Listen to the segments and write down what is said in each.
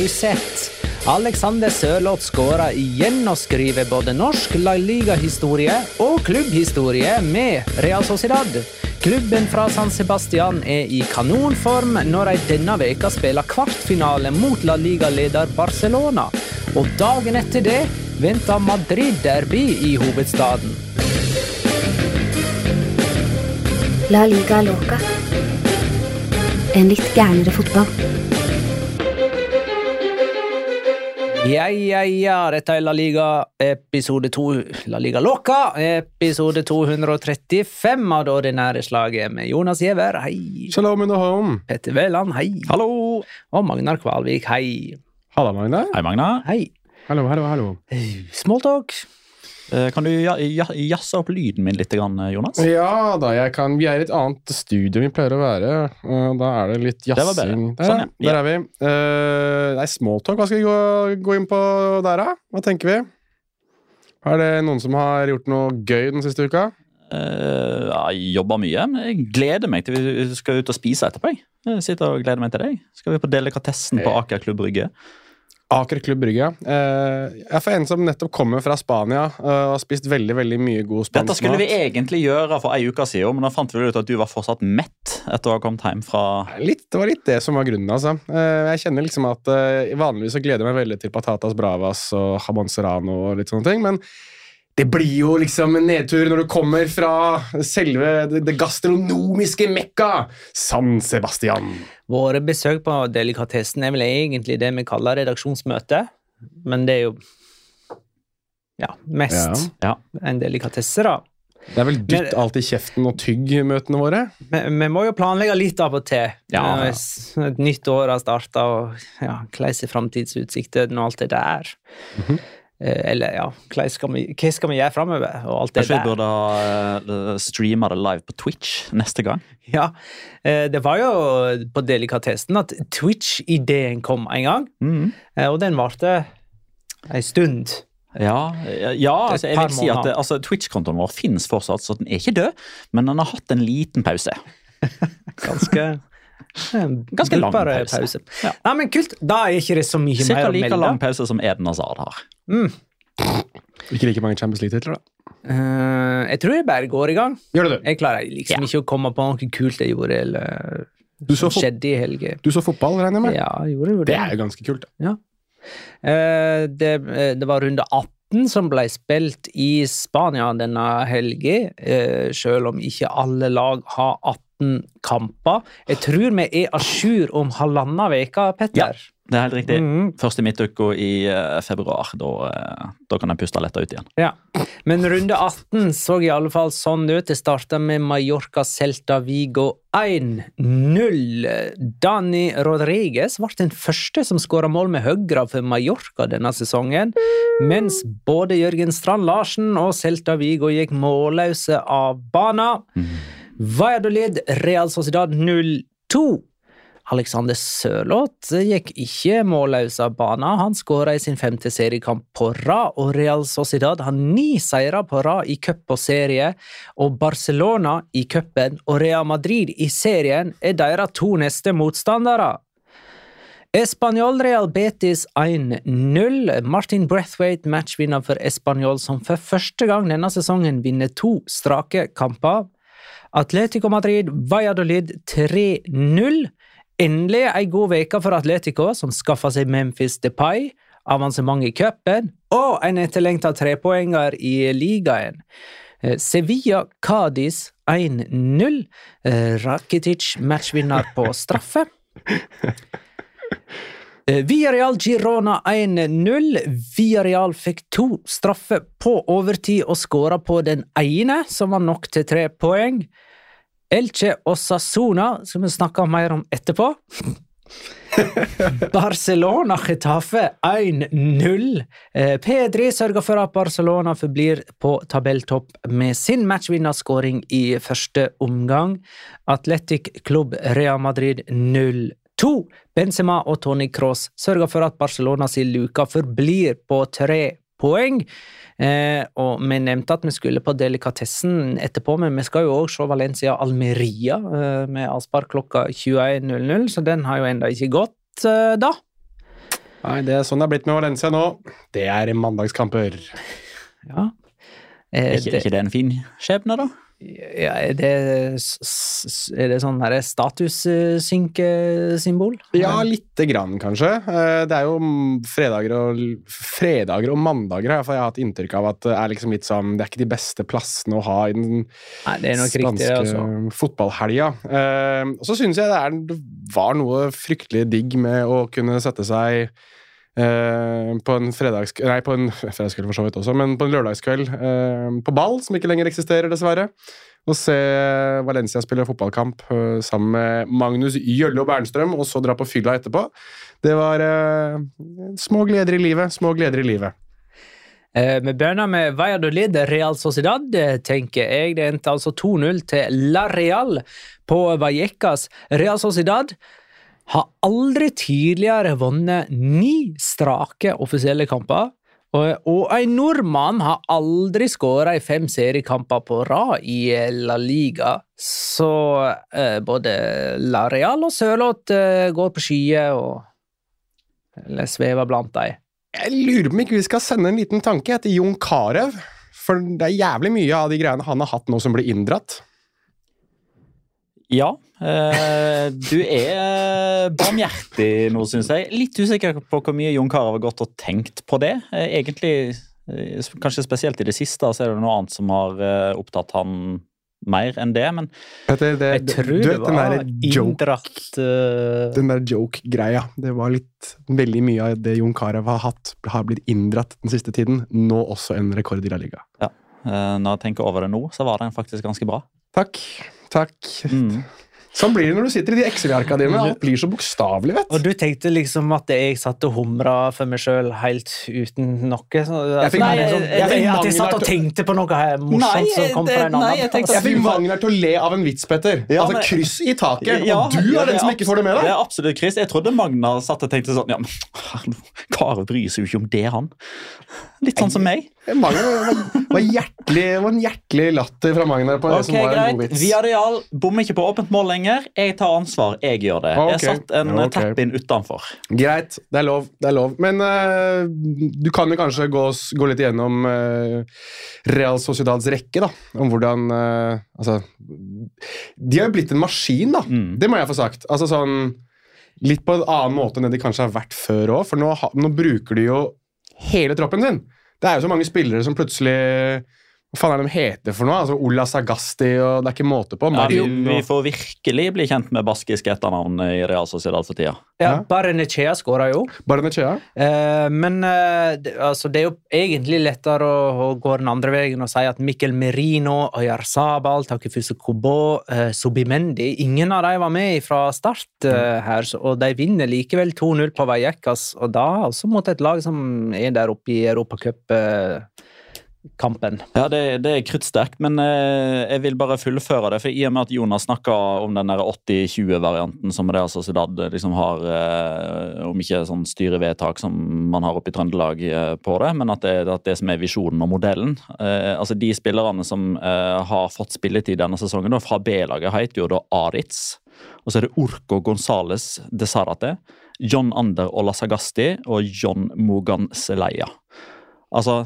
Har? Alexander Sørloth skåra igjen og skriver både norsk La Liga-historie og klubbhistorie med Real Sociedad. Klubben fra San Sebastian er i kanonform når de denne veka spiller kvartfinale mot La Liga-leder Barcelona. Og dagen etter det venter Madrid-derby i hovedstaden. La liga loca. En litt gærnere fotball. Ja, ja, ja, dette er La Liga episode 2 La Liga Loca, episode 235 av det ordinære slaget med Jonas Giæver, hei. Shalom in the home. Petter Wæland, hei. Hallo! Og Magnar Kvalvik, hei. Halla, Magnar. Hei, Magnar. Hei. Hallo, hallo, hallo. Smalltalk. Eh, Kan du ja- ja- jazze opp lyden min litt, Jonas? Ja da, jeg kan, vi er i et annet studio enn vi pleier å være. Da er det litt jazzing. Der, Sånn, ja. der er vi. Uh, nei, smalltalk, hva skal vi gå, gå inn på der, da? Hva tenker vi? Er det noen som har gjort noe gøy den siste uka? Uh, jeg jobber mye. Jeg gleder meg til vi skal ut og spise etterpå. Jeg. sitter og gleder meg til deg. Skal vi på delikatessen på Aker Klubb Brygge? Aker Klubb Brygge. Uh, jeg er for en som nettopp kommer fra Spania uh, og har spist veldig veldig mye god spansk Dette skulle vi egentlig gjøre for ei uke siden, men da fant vi ut at du var fortsatt mett etter å ha kommet hjem fra Litt, det var litt det som var grunnen, altså. Eh, jeg kjenner liksom at eh, Vanligvis så gleder jeg meg veldig til patatas bravas og jamon serrano og litt sånne ting, men det blir jo liksom en nedtur når du kommer fra selve det, gastronomiske mekka, San Sebastian. Våre besøk på delikatessen er vel egentlig det vi kaller redaksjonsmøte, men det er jo ja, mest Ja. en delikatesse, da. Det er vel dytt alt i kjeften og tygg-møtene våre. Vi, vi må jo planlegge litt av og til. Ja. Eh, Et nytt år har starta, og ja, hvordan er framtidsutsiktene og alt det der. Eh, Eller ja, hva skal vi, hva skal vi gjøre framover, Kanskje vi burde ha uh, streama det live på Twitch neste gang? Ja, eh, Det var jo på delikatessen at Twitch-ideen kom en gang, eh, og den varte ei stund. Ja, ja, altså, jeg vil si at altså, Twitch-kontoen vår finnes fortsatt, så den er ikke død, men den har hatt en liten pause. Ganske Ganske lang pause. pause. Ja. Nei, men Kult. Da er ikke det så mye Cirka mer å like melde. lang pause som Eden Hazard har. Ikke like mange Champions League-titler, da. Uh, jeg tror jeg bare går i gang. Gjør det, du. Jeg klarer liksom Ja. ikke å komme på noe kult jeg gjorde eller Du så, skjedde i helga. du så fotball, regner jeg med? Ja, jeg gjorde jo det. Det er jo ganske kult. Ja. Uh, det, eh, det var runde 18 som ble spilt i Spania denne helga, uh, selv om ikke alle lag har 18 kamper. Jeg tror vi er a jour om halvannen uke, Petter. Ja. Det er helt riktig. Mm. Første midtuka i eh, februar. Da, eh, da kan jeg puste letta ut igjen. Ja. Men runde 18 så i alle fall sånn ut. Det starta med Mallorca Celta Vigo 1-0. Dani Rodriguez ble den første som skåra mål med høyre for Mallorca denne sesongen, mens både Jørgen Strand Larsen og Celta Vigo gikk målløse av banen. Valladolid Real Sociedad 0-2. Alexander Sørloth gikk ikke målløs av banen. Han skåra i sin femte seriekamp på rad, og Real Sociedad har ni seire på rad i cup og serie. Og Barcelona i cupen og Real Madrid i serien er deres to neste motstandere. Español Real Betis 1-0. Martin Brethwaite, matchvinner for Español, som for første gang denne sesongen vinner to strake kamper. Atletico Madrid Valladolid 3-0. Endelig ei god uke for Atletico, som skaffa seg Memphis Depay, avansement i cupen og en etterlengta trepoenger i ligaen. Eh, Sevilla Cádiz 1-0. Eh, Rakitic matchvinner på straffe. Eh, Villarreal Girona 1-0. Villarreal fikk to straffer på overtid og skåra på den ene, som var nok til tre poeng. Elche og Sassona, som vi snakker mer om etterpå. Barcelona Getafe 1-0. Eh, Pedri sørger for at Barcelona forblir på tabelltopp med sin matchvinnerskåring i første omgang. Atletic Klubb Real Madrid 0-2. Benzema og Tony Cross sørger for at Barcelona sin luka forblir på tre poeng. Eh, og vi nevnte at vi skulle på delikatessen etterpå, men vi skal jo òg se Valencia Almeria eh, med avspark klokka 21.00, så den har jo ennå ikke gått, eh, da. Nei, det er sånn det er blitt med Valencia nå. Det er mandagskamper. Ja. Er Eh, ikke, det, ikke det en fin skjebne, da? Ja, er det, er det sånn statussynksymbol? Ja, lite grann, kanskje. Eh, Det er jo fredager og, fredager og mandager har jeg hatt inntrykk av at det er liksom litt sånn Det er ikke de beste plassene å ha i den Nei, spanske altså. fotballhelga. Eh, og så syns jeg det, er, det var noe fryktelig digg med å kunne sette seg eh, på en fredagskveld Nei, på en fredagskveld for så vidt også, men på en lørdagskveld eh, på ball, som ikke lenger eksisterer, dessverre. Og se Valencia spille fotballkamp eh, sammen med Magnus Jølle og Bernstrøm, og så dra på fylla etterpå. Det var eh, små gleder i livet. Små gleder i livet. Eh, Vi begynner med Valladolid Real Sociedad, tenker jeg. Det endte altså 2-0 til La Real på Vallecas. Real Sociedad har aldri tidligere vunnet ni strake offisielle kamper. Og, og en nordmann har aldri skåra i fem seriekamper på rad i eh, La Liga. Så eh, både La Real og Sørloth eh, går på skyer og Eller svever blant dem. Jeg lurer på om ikke vi skal sende en liten tanke etter Jon Carew. For det er jævlig mye av de greiene han har hatt nå som blir inndratt. Ja. Eh, du er barmhjertig nå, syns jeg. Litt usikker på hvor mye Jon Carew har gått og tenkt på det. Eh, egentlig, eh, kanskje spesielt i det siste, så er det noe annet som har eh, opptatt han mer enn det. Men Petter, det, Jeg tror du det var inndratt uh... den der joke-greia. Det var litt Veldig mye av det Jon Carew har hatt, har blitt inndratt den siste tiden. Nå også en rekord i La Liga. eh, når jeg tenker over det nå, så var den faktisk ganske bra. Takk. Takk. Mm. Sånn blir det når du sitter i de Excel-arka dine. Alt blir så bokstavelig, vet Og du tenkte liksom at jeg satt og humra for meg sjøl helt uten noe? Så, Jeg fikk- Nei, jeg at jeg satt og tenkte på noe her morsomt Nei, som kom fra en annen. nei, jeg tenkte Jeg fikk Magnar til å le av en vits, Petter. Ja, altså kryss i taket. Ja, og du ja, er den som ikke får det med Det deg. er absolutt Chris. Jeg trodde Magna satt og tenkte sånn Ja, men hallo, bryr seg jo ikke om det, han. Litt sånn som meg. Magnar var, var, hjertelig, var en hjertelig latter fra Magnar på det Ok, som var en god greit. vits. Viareal bommer ikke på åpent mål lenger. Jeg tar ansvar. Jeg gjør det. Okay. Jeg satt en okay. tap-in utenfor. Greit, det er lov. det er lov. Men uh, du kan jo kanskje gå, gå litt gjennom uh, Real Sociedads rekke, da. Om hvordan uh, Altså De har jo blitt en maskin, da. Mm. Det må jeg få sagt. Altså sånn litt på en annen måte enn det de kanskje har vært før òg. For nå, nå bruker de jo hele troppen sin. Det er jo så mange spillere som plutselig Hva faen er det de heter for noe? Altså Ola Sagasti og Det er ikke måte på. Ja, vi, vi får virkelig bli kjent med baskiske etternavn i Real Sociedad for tida. Ja, Barenechea skåra jo. Barenechea. Eh, men eh, det, altså, det er jo egentlig lettere å, å gå den andre veien og si at Mikkel Merino, Oyarzabal, Takefusa Kobo, eh, Subimendi Ingen av dem var med fra start eh, her, så, og de vinner likevel 2-0 på Vallecas. Og da altså mot et lag som er der oppe i Europacup-kampen. Ja, det, det er kruttsterkt, men eh, jeg vil bare fullføre det. For I og med at Jonas snakka om den 80-20-varianten som det altså Sedad liksom har, eh, om ikke sånn styrevedtak som man har oppe i Trøndelag eh, på det, men at det, at det som er visjonen og modellen. Eh, altså De spillerne som eh, har fått spilletid denne sesongen da, fra B-laget, heter jo da Aritz. Og så er det Orko Gonzales de Sarate, John Ander Olasagasti og John Mogan Seleia. Altså,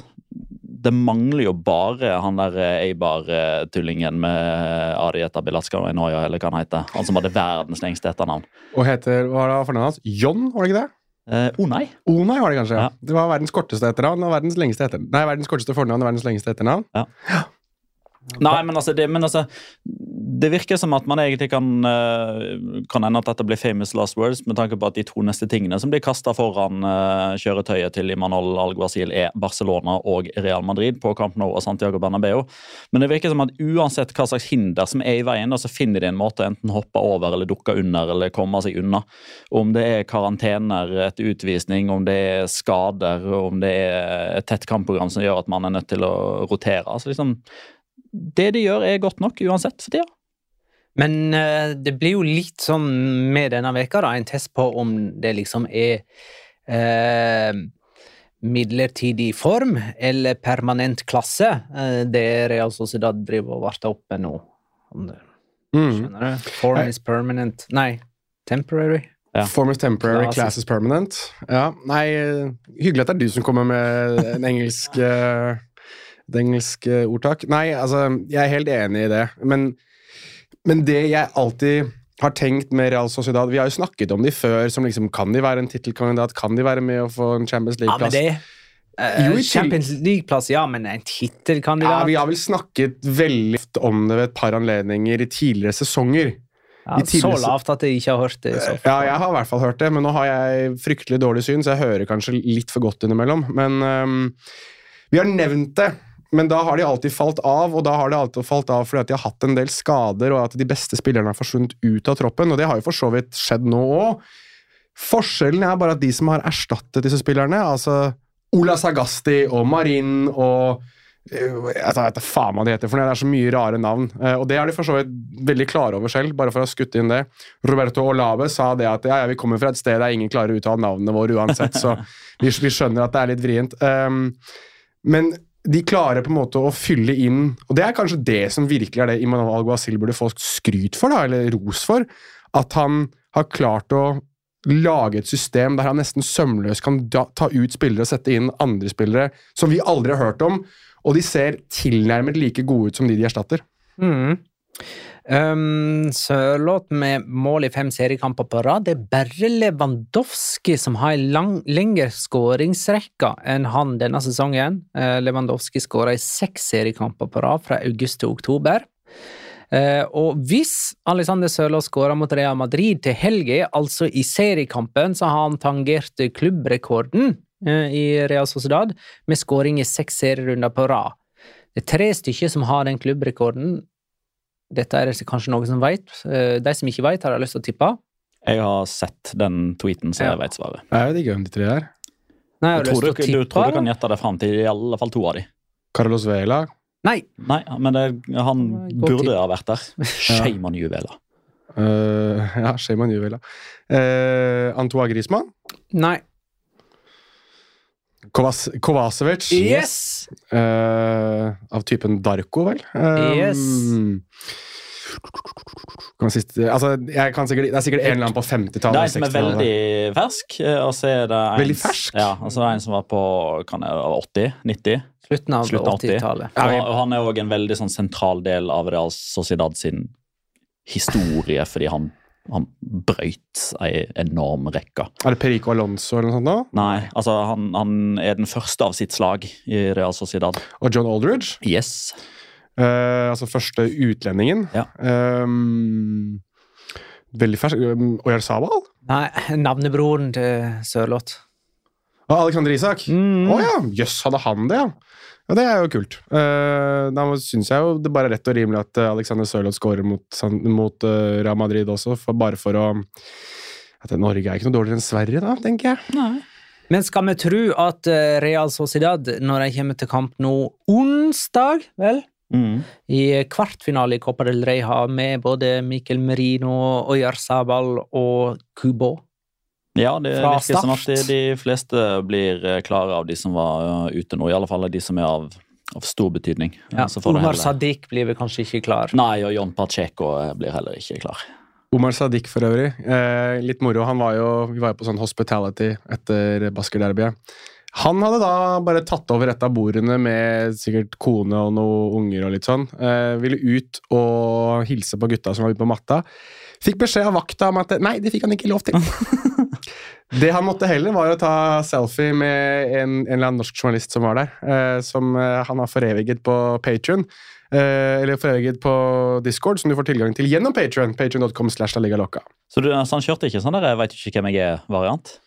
det mangler jo bare han der eh, Eibar-tullingen med Arieta Bilatska Norge, eller hva han heter. Han som hadde verdens lengste etternavn. Og heter Hva var det fornavnet hans? John, var det ikke det? Eh, oh nei. Onai var det kanskje. Ja. Det var verdens korteste etternavn og verdens lengste etternavn. Nei, verdens korteste fornavn og verdens lengste etternavn. Nei, men altså, det, men altså Det virker som at man egentlig kan eh, Kan ende at dette blir famous last words, med tanke på at de to neste tingene som blir kasta foran eh, kjøretøyet til Imanol Alguazil, er Barcelona og Real Madrid på Camp Nou og Santiago Bernabeu. Men det virker som at uansett hva slags hinder som er i veien, så finner de en måte å enten hoppe over eller dukke under eller komme seg unna. Om det er karantener etter utvisning, om det er skader, om det er et tett kampprogram som gjør at man er nødt til å rotere. altså liksom det de gjør, er godt nok uansett for tida. Men eh, det blir jo litt sånn med denne veka da, en test på om det liksom er eh, midlertidig form eller permanent klasse, eh, det Real Sociedad driver og varter opp med nå. Mm. Skjønner du? Form is permanent Nei, temporary. Ja. Form is temporary, Class is- class is permanent. Ja, nei, eh, Hyggelig at det er du som kommer med en engelsk et engelsk ordtak. Nei, altså, jeg er helt enig i det. Men, men det jeg alltid har tenkt med Real Sociedad Vi har jo snakket om de før. som liksom, Kan de være en tittelkandidat? Kan de være med å få en Champions League-plass? Ja, men i til- Champions League-plass, ja, men en Ja, vi har vel snakket veldig ofte om det ved et par anledninger i tidligere sesonger. ja, tidligere Så lavt at jeg ikke har hørt det. Ja, jeg har i hvert fall hørt det, men nå har jeg fryktelig dårlig syn, så jeg hører kanskje litt for godt innimellom. Men um, vi har nevnt det. Men da har de alltid falt av, og da har de alltid falt av fordi at de har hatt en del skader, og at de beste spillerne har forsvunnet ut av troppen, og det har jo for så vidt skjedd nå òg. Forskjellen er bare at de som har erstattet disse spillerne, altså Ola Sagasti og Marin og øh, jeg vet ikke faen hva de heter, for det er så mye rare navn. Eh, Og det er de for så vidt veldig klare over selv, bare for å ha skutt inn det. Roberto Olave sa det at ja, ja, vi kommer fra et sted der ingen klarer å uttale navnene våre uansett, så vi, vi skjønner at det er litt vrient. Um, men de klarer på en måte å fylle inn Og det er kanskje det som virkelig er det Imanol Alguacil burde få skryt for, da, eller ros for. At han har klart å lage et system der han nesten sømløst kan ta ut spillere og sette inn andre spillere som vi aldri har hørt om, og de ser tilnærmet like gode ut som de de erstatter. Mm. Um, Sørloth med mål i fem seriekamper på rad. Det er bare Lewandowski som har lang, lengre skåringsrekke enn han denne sesongen. Uh, Lewandowski skåra i seks seriekamper på rad fra august til oktober. Uh, og hvis Alexander Sørloth skårer mot Real Madrid til helga, altså i seriekampen, så har han tangert klubbrekorden uh, i Real Sociedad med skåring i seks serierunder på rad. Det er tre stykker som har den klubbrekorden. Dette er det kanskje noen som vet. Eh, De som ikke vet, har jeg lyst til å tippe. Jeg har sett den tweeten, så Ja. jeg vet svaret. Jeg vet ikke hvem de tre er. Nei, jeg har lyst du, til å du, tror du kan gjette det fram til i alle fall to av de. Carlos Vela. Nei, Nei, men det, han burde ha vært der. Shame on you, Vela. Uh, ja, Sheyman Juvela. Uh, Antoine Griezmann. nei. Kovac Kovacevic. Yes! Uh, av typen Darko, vel? Um, Yes. kan siste, altså, jeg kan sikkert, det er sikkert en eller annen på Det er en som er veldig fersk, eh, og så er det en, Veldig fersk? Ja, og så er det en som var på 80? 90? Slutten av Slutten av 80. 80-tallet. Og, og han er òg en veldig sånn sentral del av Real Sociedad sin historie, fordi han Han brøyt ei enorm rekke. Er det Perico Alonso eller noe sånt? da? Nei, altså han, han er den første av sitt slag i Real Sociedad. Og John Aldridge? Yes. Uh, altså første utlendingen. Ja. Um, veldig fersk. Um, Oyarzabal? Nei, navnebroren til Sørloth. Og Alexander Isak? Å Mm. ja! Jøss, hadde han det, ja. Ja, Det er jo kult. Uh, da syns jeg jo det bare er rett og rimelig at eh, Alexander Sørloth scorer mot, mot uh, Real Madrid også, for, bare for å at Norge er ikke noe dårligere enn Sverige, da, tenker jeg. Nei. Men skal vi tro at Real Sociedad, når de kommer til kamp nå onsdag, vel, Mm. i kvartfinale i Copa del Rey har med både Mikkel Merino, Oyarzabal og Kubo Ja, det Fra virker som at de, de fleste blir eh, klare av de som var eh, ute nå. I alle fall de som er av, av stor betydning. ja, Så får det Omar Sadiq blir vel kanskje ikke klar. Nei, og John Pacheco eh, blir heller ikke klar. Omar Sadiq for øvrig. Eh, litt moro. Han var jo, vi var jo på sånn hospitality etter Basker-derbyet. Han hadde da bare tatt over et av bordene med sikkert kone og noen unger og litt sånn. Eh, ville ut og hilse på gutta som var ute på matta. Fikk beskjed av vakta om at nei, det fikk han ikke lov til. det han måtte heller, var å ta selfie med en, en eller annen norsk journalist som var der. Eh, som eh, han har foreviget på Patrion. Eh, eller foreviget på Discord, som du får tilgang til gjennom Patrion. Loca. Så, så han kjørte ikke sånn der 'jeg veit ikke hvem jeg er'-variant?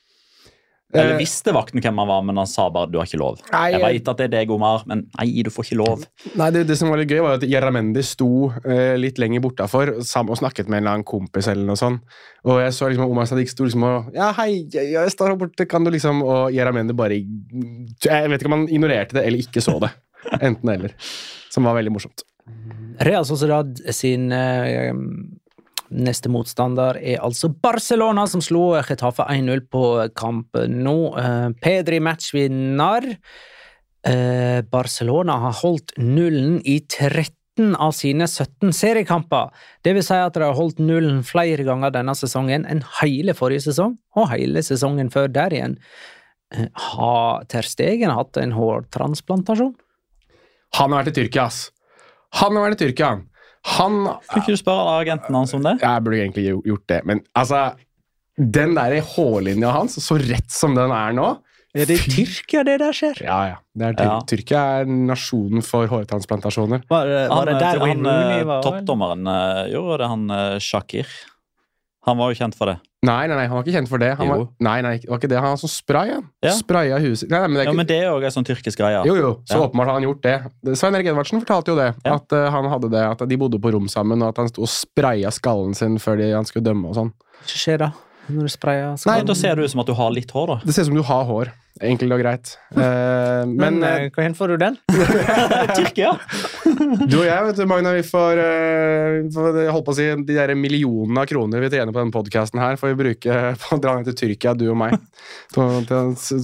Eller Eh, visste vakten hvem han var, men han sa bare 'du har ikke lov'. Nei, Jeg vet veit at det er deg, Omar, men nei, du får ikke lov. Nei, det, det som var litt gøy, var at Jaramendi sto eh, litt lenger bortafor og snakket med en eller annen kompis. eller noe sånt. Og jeg så liksom Omar Sadiq sto liksom og Ja, hei, jeg, jeg står her borte, kan du liksom Og Jaramendi bare Jeg vet ikke om han ignorerte det eller ikke så det. Enten eller. Som var veldig morsomt. Real Sociedad sin eh, neste motstander er altså Barcelona, som slo Getafe 1-0 på kampen nå. Eh, Pedri matchvinner. Eh, Barcelona har holdt nullen i 13 av sine 17 seriekamper. Det vil si at de har holdt nullen flere ganger denne sesongen enn hele forrige sesong, og hele sesongen før der igjen. Eh, Har Ter Stegen hatt en hårtransplantasjon? Han har vært i Tyrkia, ass. Han har vært i Tyrkia. Han Kan ikke du spørre agenten hans om det? Jeg burde egentlig gjo- gjort det, men altså Den der hårlinja hans, så rett som den er nå Er det i Tyrkia det der skjer? Ja, ja. Det er Tyr Ja. Tyrkia er nasjonen for hårtransplantasjoner. Var, det- var Han, det eh, der han, han eh, var? Toppdommeren eh, gjorde det, han eh, Shakir. Han var jo kjent for det. Nei, nei, nei, han var ikke kjent for det. Han var, nei, nei, det var ikke det. Han var sånn spray, han. Ja. Spraya huset sitt. Nei, nei, men det er Ja. Men det er jo en sånn tyrkisk greie. Jo, jo, så Ja. åpenbart har han gjort det. Svein Erik Edvardsen fortalte jo det. Ja. At uh, han hadde det, at de bodde på rom sammen, og at han sto og spraya skallen sin før de, han skulle dømme og sånn. Hva skjer da? Når du sprayer skallen? Nei. Da ser det ut som at du har litt hår, da. Det ser ut som du har hår. Enkelt og greit. Uh, men Men eh, eh, hvor får du den? Tyrkia! du og jeg, vet du, Magna, vi får, uh, får holdt på å si, de der millionene av kroner vi tjener på denne podkasten her, får vi bruke på å dra ned til Tyrkia, du og meg. Så,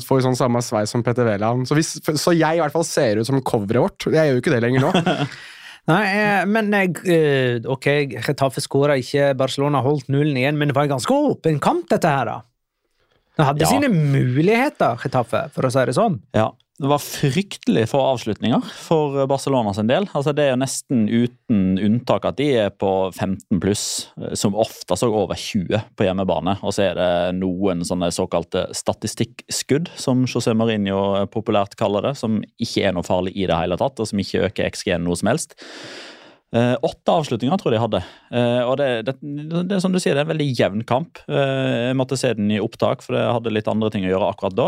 får vi sånn samme sveis som Petter Wæland. Så, så jeg i hvert fall ser ut som coveret vårt. Jeg gjør jo ikke det lenger nå. Nei, men ok, Retafe skåra ikke, Barcelona holdt nullen igjen, men det var en ganske åpen kamp, dette her, da. De hadde Ja. sine muligheter, Getafe, for å si det sånn. Ja, Det var fryktelig få avslutninger for Barcelona sin del. Altså Det er jo nesten uten unntak at de er på 15 pluss, eh, som ofte så over 20 på hjemmebane. Og så er det noen sånne såkalte statistikkskudd, som José Mourinho populært kaller det, som ikke er noe farlig i det hele tatt, og som ikke øker XG-en noe som helst. Eh, åtte avslutninger tror jeg de hadde. Eh, og det, det, det som du sier, det er en veldig jevn kamp. Eh, jeg måtte se den i opptak, for jeg hadde litt andre ting å gjøre akkurat da.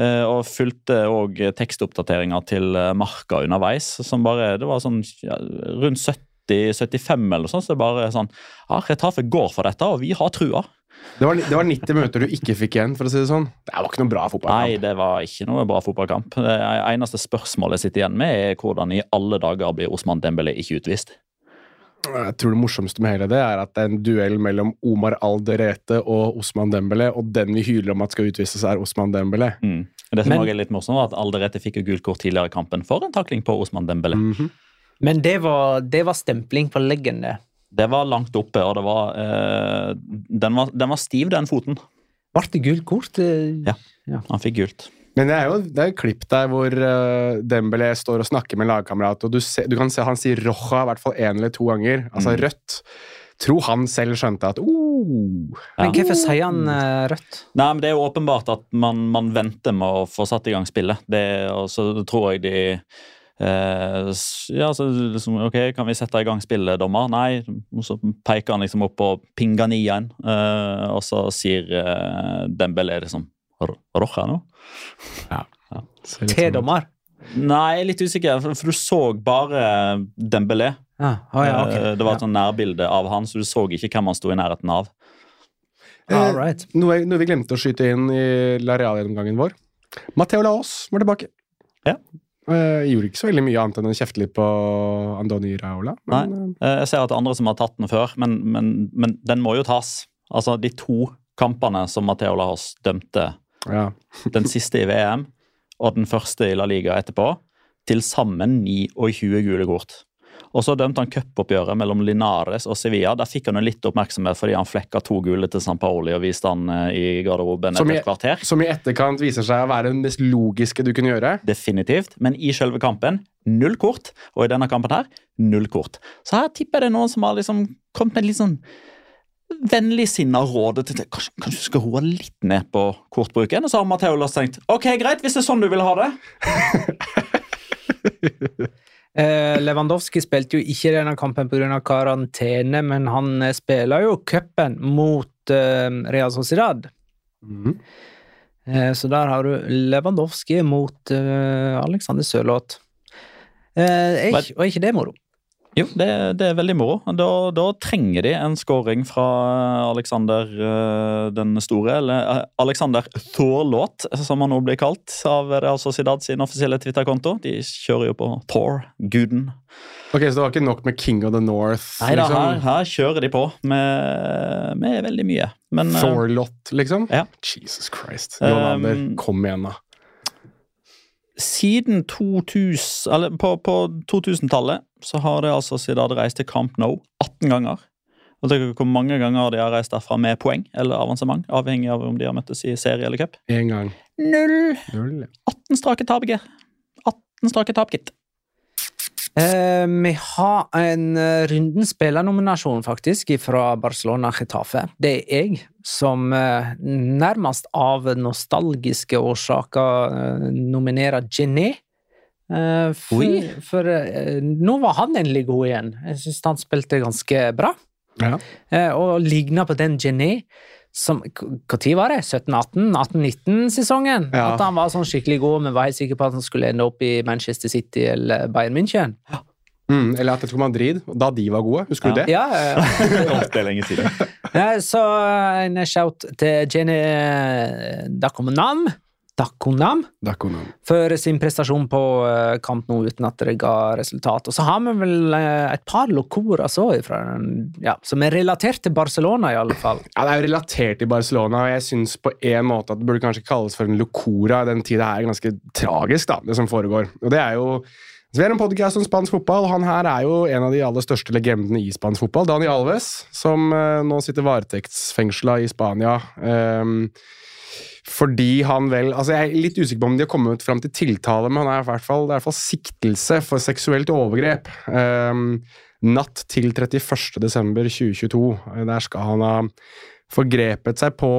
Eh, og fulgte òg tekstoppdateringer til eh, Marka underveis, som bare Det var sånn ja, rundt 70-75 eller noe sånt, så det bare sånn Ja, Retafe går for dette, og vi har trua. Det var, det var 90 minutter du ikke fikk igjen, for å si det sånn. Det var ikke noe bra fotballkamp. Nei, det var ikke noe bra fotballkamp. Det eneste spørsmålet jeg sitter igjen med, er hvordan i alle dager blir Osman Dembélé ikke utvist? Jeg tror det morsomste med hele det er at det er en duell mellom Omar Alderete og Osman Dembélé, og den vi hyler om at skal utvises, er Osman Dembélé. Mm. Det som Men- også er litt morsomt, var at Alderete fikk jo gult kort tidligere i kampen for en takling på Osman Dembélé. -hmm. Men det var, det var stempling på leggen, det. Var langt oppe, og det var, eh, den, var den var stiv, den foten. Ble det gult kort? Ja, Ja. Han fikk gult. Men det er jo det er et klipp der hvor uh, Dembélé står og snakker med en lagkamerat, og du, se, du kan se han sier roja i hvert fall én eller to ganger. Altså Mm. rødt. tror han selv skjønte at oh, Men hvorfor sier han uh, rødt? Nei, men Det er jo åpenbart at man, man venter med å få satt i gang spillet. Det, og så tror jeg de eh, Ja, så liksom, ok, Kan vi sette i gang spillet, dommer? Nei. Og så peker han liksom opp på Pinganiaen, eh, og så sier eh, Dembélé liksom "Ro- Roja nå? ser litt Til sånn ut. dommer? Nei, jeg er litt usikker, for, for du så bare Dembélé. Ah, oh ja, ok. Eh, Det var et Ja. sånn nærbilde av han, så du så ikke hvem han sto i nærheten av. All right. Noe, noe vi glemte å skyte inn i Lareal-gjennomgangen vår. Matheo Laos var tilbake. Ja. Eh, gjorde ikke så veldig mye annet enn å kjefte litt på Andoni Raola. Men, Eh, Jeg ser at det er andre som har tatt den før, men, men, men den må jo tas. Altså, De to kampene som Matheo Lahos dømte, eh, ja. den siste i VM og den første i La Liga etterpå, til sammen 29 gule kort. Og så dømte han cupoppgjøret mellom Linares og Sevilla. Der fikk han jo litt oppmerksomhet fordi han flekka to gule til San Paoli og viste han eh, i garderoben Som i- et kvarter. Som i etterkant viser seg å være det mest logiske du kunne gjøre. Definitivt. Men i selve kampen null kort. Og i denne kampen her null kort. Så her tipper jeg det er noen som har liksom kommet med litt sånn vennligsinna rådet til kanskje, kanskje du skal roe litt ned på kortbruken. Og så har Matheo Loss tenkt ok, greit, hvis det er sånn du vil ha det. Eh, Lewandowski spilte jo ikke denne kampen pga. karantene, men han eh, spiller jo cupen mot eh, Real Sociedad. Mm. Eh, så der har du Lewandowski mot eh, Alexander Sørloth. Eh, er ikke, var ikke det moro? Jo, det, det er veldig moro. Da, da trenger de en scoring fra Alexander eh, den store, eller eh, Alexander Thorlåt, som han nå blir kalt av Real Sociedad sin offisielle Twitter-konto. De kjører jo på Thor, guden. Ok, Så det var ikke nok med King of the North? Nei liksom? her, her kjører de på med, med veldig mye. Men eh, Thorlott, liksom? Ja. Jesus Christ. John Um, kom igjen, da. siden 2000, eller på, på 2000-tallet så har det altså Zidane reist til Camp Nou 18 ganger. Og tenk hvor mange ganger de har reist derfra med poeng eller avansement, avhengig av om de har møttes i serie eller cup. Én gang. Null! Null, 18 strake tap, gitt. 18 strake tap, gitt. Eh, vi har en uh, runden spillernominasjon, faktisk, fra Barcelona Getafe. Det er jeg som uh, nærmest av nostalgiske årsaker uh, nominerer Gené. Eh, for Oi. for eh, nå var han endelig god igjen. Jeg syns han spilte ganske bra. Ja. Eh, og ligna på den Jenny som Når var det? 17-18? 18-19-sesongen? Ja. At han var sånn skikkelig god, men var helt sikker på at han skulle ende opp i Manchester City eller Bayern München. Mm, eller Atletico Madrid, da de var gode. Husker du det? Ja, ja, ja. det er lenge siden. Så en shout til Jenny Dakonam, Dakonam Dakonam. for sin prestasjon på eh, kamp nå uten at det ga resultat. Og så har vi vel eh, et par lokorer så ifra ja, som er relatert til Barcelona, i alle fall. Ja, Det er jo relatert til Barcelona, og jeg syns på en måte at det burde kanskje kalles for en locora. Den tida er ganske tragisk, da, det som foregår. Og det er jo så Vi har en podkast om spansk fotball, og han her er jo en av de aller største legendene i spansk fotball. Dani Alves, som eh, nå sitter varetektsfengsla i Spania. ehm, fordi han vel altså Jeg er litt usikker på om de har kommet fram til tiltale, men han er i hvert fall, det er i hvert fall siktelse for seksuelt overgrep. Um, natt til 31.12.2022. Der skal han ha forgrepet seg på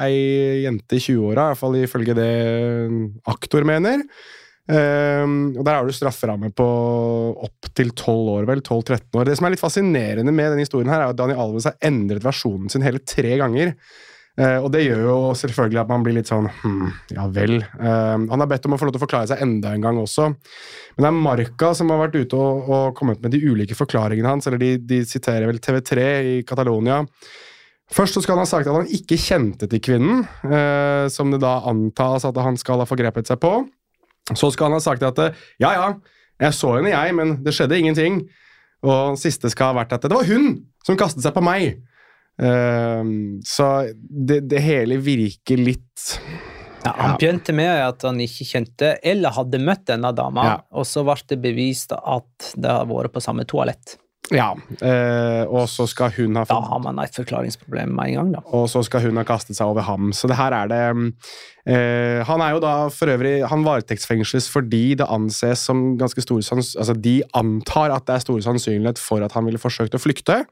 ei jente i 20-åra, i hvert fall ifølge det aktor mener. Um, og Der har du strafferamme på opptil 12 år, vel. 12-13 år. Det som er litt fascinerende med denne historien, her er at Daniel Alves har endret versjonen sin hele tre ganger. Eh, og det gjør jo selvfølgelig at man blir litt sånn hm, ja vel. Ehm, han har bedt om å få lov til å forklare seg enda en gang også. Men det er Marca som har vært ute og, og kommet med de ulike forklaringene hans. eller De, de siterer vel TV3 i Catalonia. Først så skal han ha sagt at han ikke kjente til kvinnen, eh, som det da antas at han skal ha forgrepet seg på. Så skal han ha sagt at eh, ja, ja, jeg så henne, jeg, men det skjedde ingenting. Og siste skal ha vært at det var hun som kastet seg på meg. Eh, så det, det hele virker litt Ja, han begynte med at han ikke kjente eller hadde møtt denne dama, Ja. og så ble det bevist at det har vært på samme toalett. Ja. eh, og så skal hun ha Da har man et forklaringsproblem med en gang, da. og så skal hun ha kastet seg over ham. Så det her er det eh, Han er jo da for øvrig Han varetektsfengsles fordi det anses som ganske store sanns... Altså, de antar at det er stor sannsynlighet for at han ville forsøkt å flykte.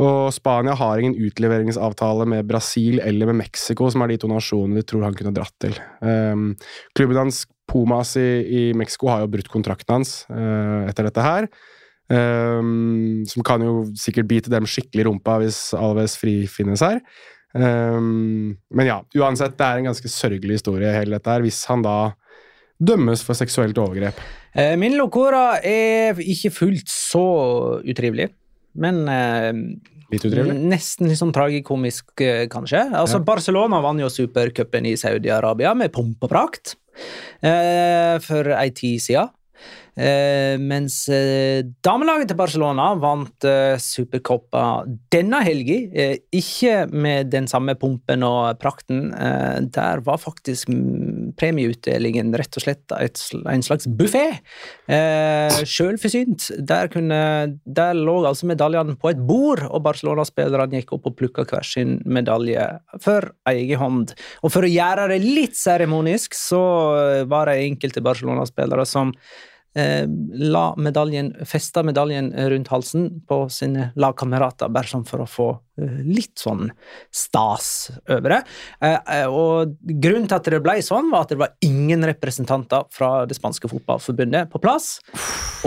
Og Spania har ingen utleveringsavtale med Brasil eller med Mexico, som er de to nasjonene de tror han kunne dratt til. Um, klubben hans, Pumas i, i Mexico, har jo brutt kontrakten hans uh, etter dette her. Um, som kan jo sikkert bite dem skikkelig i rumpa hvis Alves frifinnes her. Um, men ja, uansett, det er en ganske sørgelig historie, hele dette her, hvis han da dømmes for seksuelt overgrep. Eh, Min locora er ikke fullt så utrivelig, men eh, Litt utrivelig? Nesten litt sånn tragikomisk, eh, kanskje. Altså, Ja. Barcelona vant jo supercupen i Saudi-Arabia med pomp og prakt eh, for ei tid siden. Eh, mens eh, damelaget til Barcelona vant eh, Supercoppa denne helga. Ikke med den samme pumpen og prakten. Der var faktisk premieutdelingen rett og slett et, en slags buffé. Eh, Sjølforsynt. Der, der lå altså medaljene på et bord, og Barcelona-spillerne gikk opp og plukka hver sin medalje for egen hånd. Og for å gjøre det litt seremonisk, så var det enkelte Barcelona-spillere som la medaljen, festa medaljen rundt halsen på sine lagkamerater, bare sånn for å få eh, litt sånn stas over det. Eh, eh, og grunnen til at det ble sånn, var at det var ingen representanter fra det spanske fotballforbundet på plass.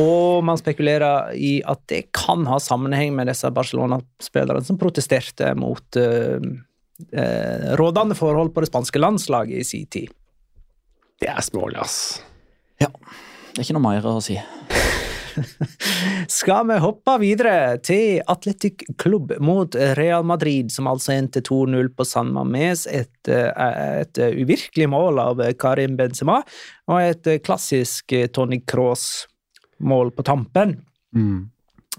Og man spekulerer i at det kan ha sammenheng med disse Barcelona-spillerne som protesterte mot eh, eh, rådende forhold på det spanske landslaget i sin tid. Det er smålig, ass. Ja. Det er ikke noe mer å si. Skal vi hoppe videre til Atletic Klubb mot Real Madrid, som altså endte 2-0 på San Mames. Et, eh, et uvirkelig mål av Karim Benzema, og et klassisk Tony Cross-mål på tampen. Mm.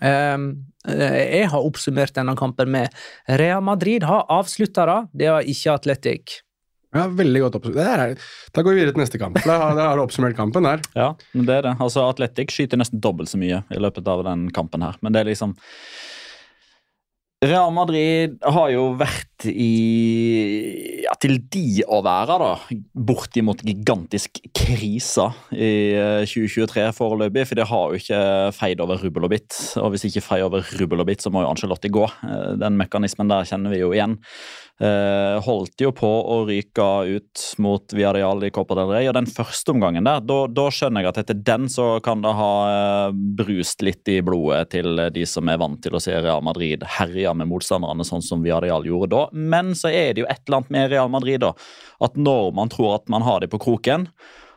Um, eh, jeg har oppsummert denne kampen med Real Madrid har avsluttere, det har ikke Atletic. Ja, veldig godt oppsummert. Er- Da går vi videre til neste kamp. Da har, da har du oppsummert kampen der. Ja, det er det. Altså, Atletic skyter nesten dobbelt så mye i løpet av den kampen her. Men det er liksom Real Madrid har jo vært i ja, til de å være, da. Bortimot gigantisk krise i eh, 2023 foreløpig. For det har jo ikke feid over rubbel og bitt. Og hvis ikke feid over rubbel og bitt, så må jo Angelotti gå. Eh, Den mekanismen der kjenner vi jo igjen. Eh, holdt jo på å ryke ut mot Viareal i Copa del Rey, og den første omgangen der, da, da skjønner jeg at etter den så kan det ha eh, brust litt i blodet til de som er vant til å se Real Madrid herje med motstanderne, sånn som Viareal gjorde da. Men så er det jo et eller annet med Real Madrid, da. At når man tror at man har dem på kroken,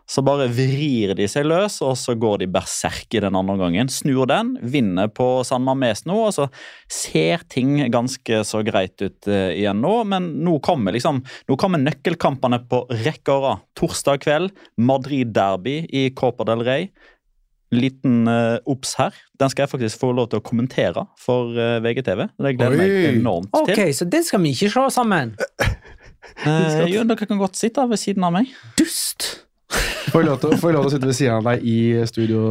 så bare vrir de seg løs, og så går de berserk i den andre gangen. Snur den, vinner på San Mames nå, og så ser ting ganske så greit ut eh, igjen nå. Men nå kommer liksom, nå kommer nøkkelkampene på rekke og rad. Torsdag kveld, Madrid-derby i Copa del Rey. Liten uh, obs her. Den skal jeg faktisk få lov til å kommentere for uh, VGTV. Det gleder jeg meg enormt Ok, til. så det skal vi ikke se sammen. Uh, jo, dere kan godt sitte ved siden av meg. Dust! Får jeg lov til, får jeg lov til å sitte ved siden av deg i studio,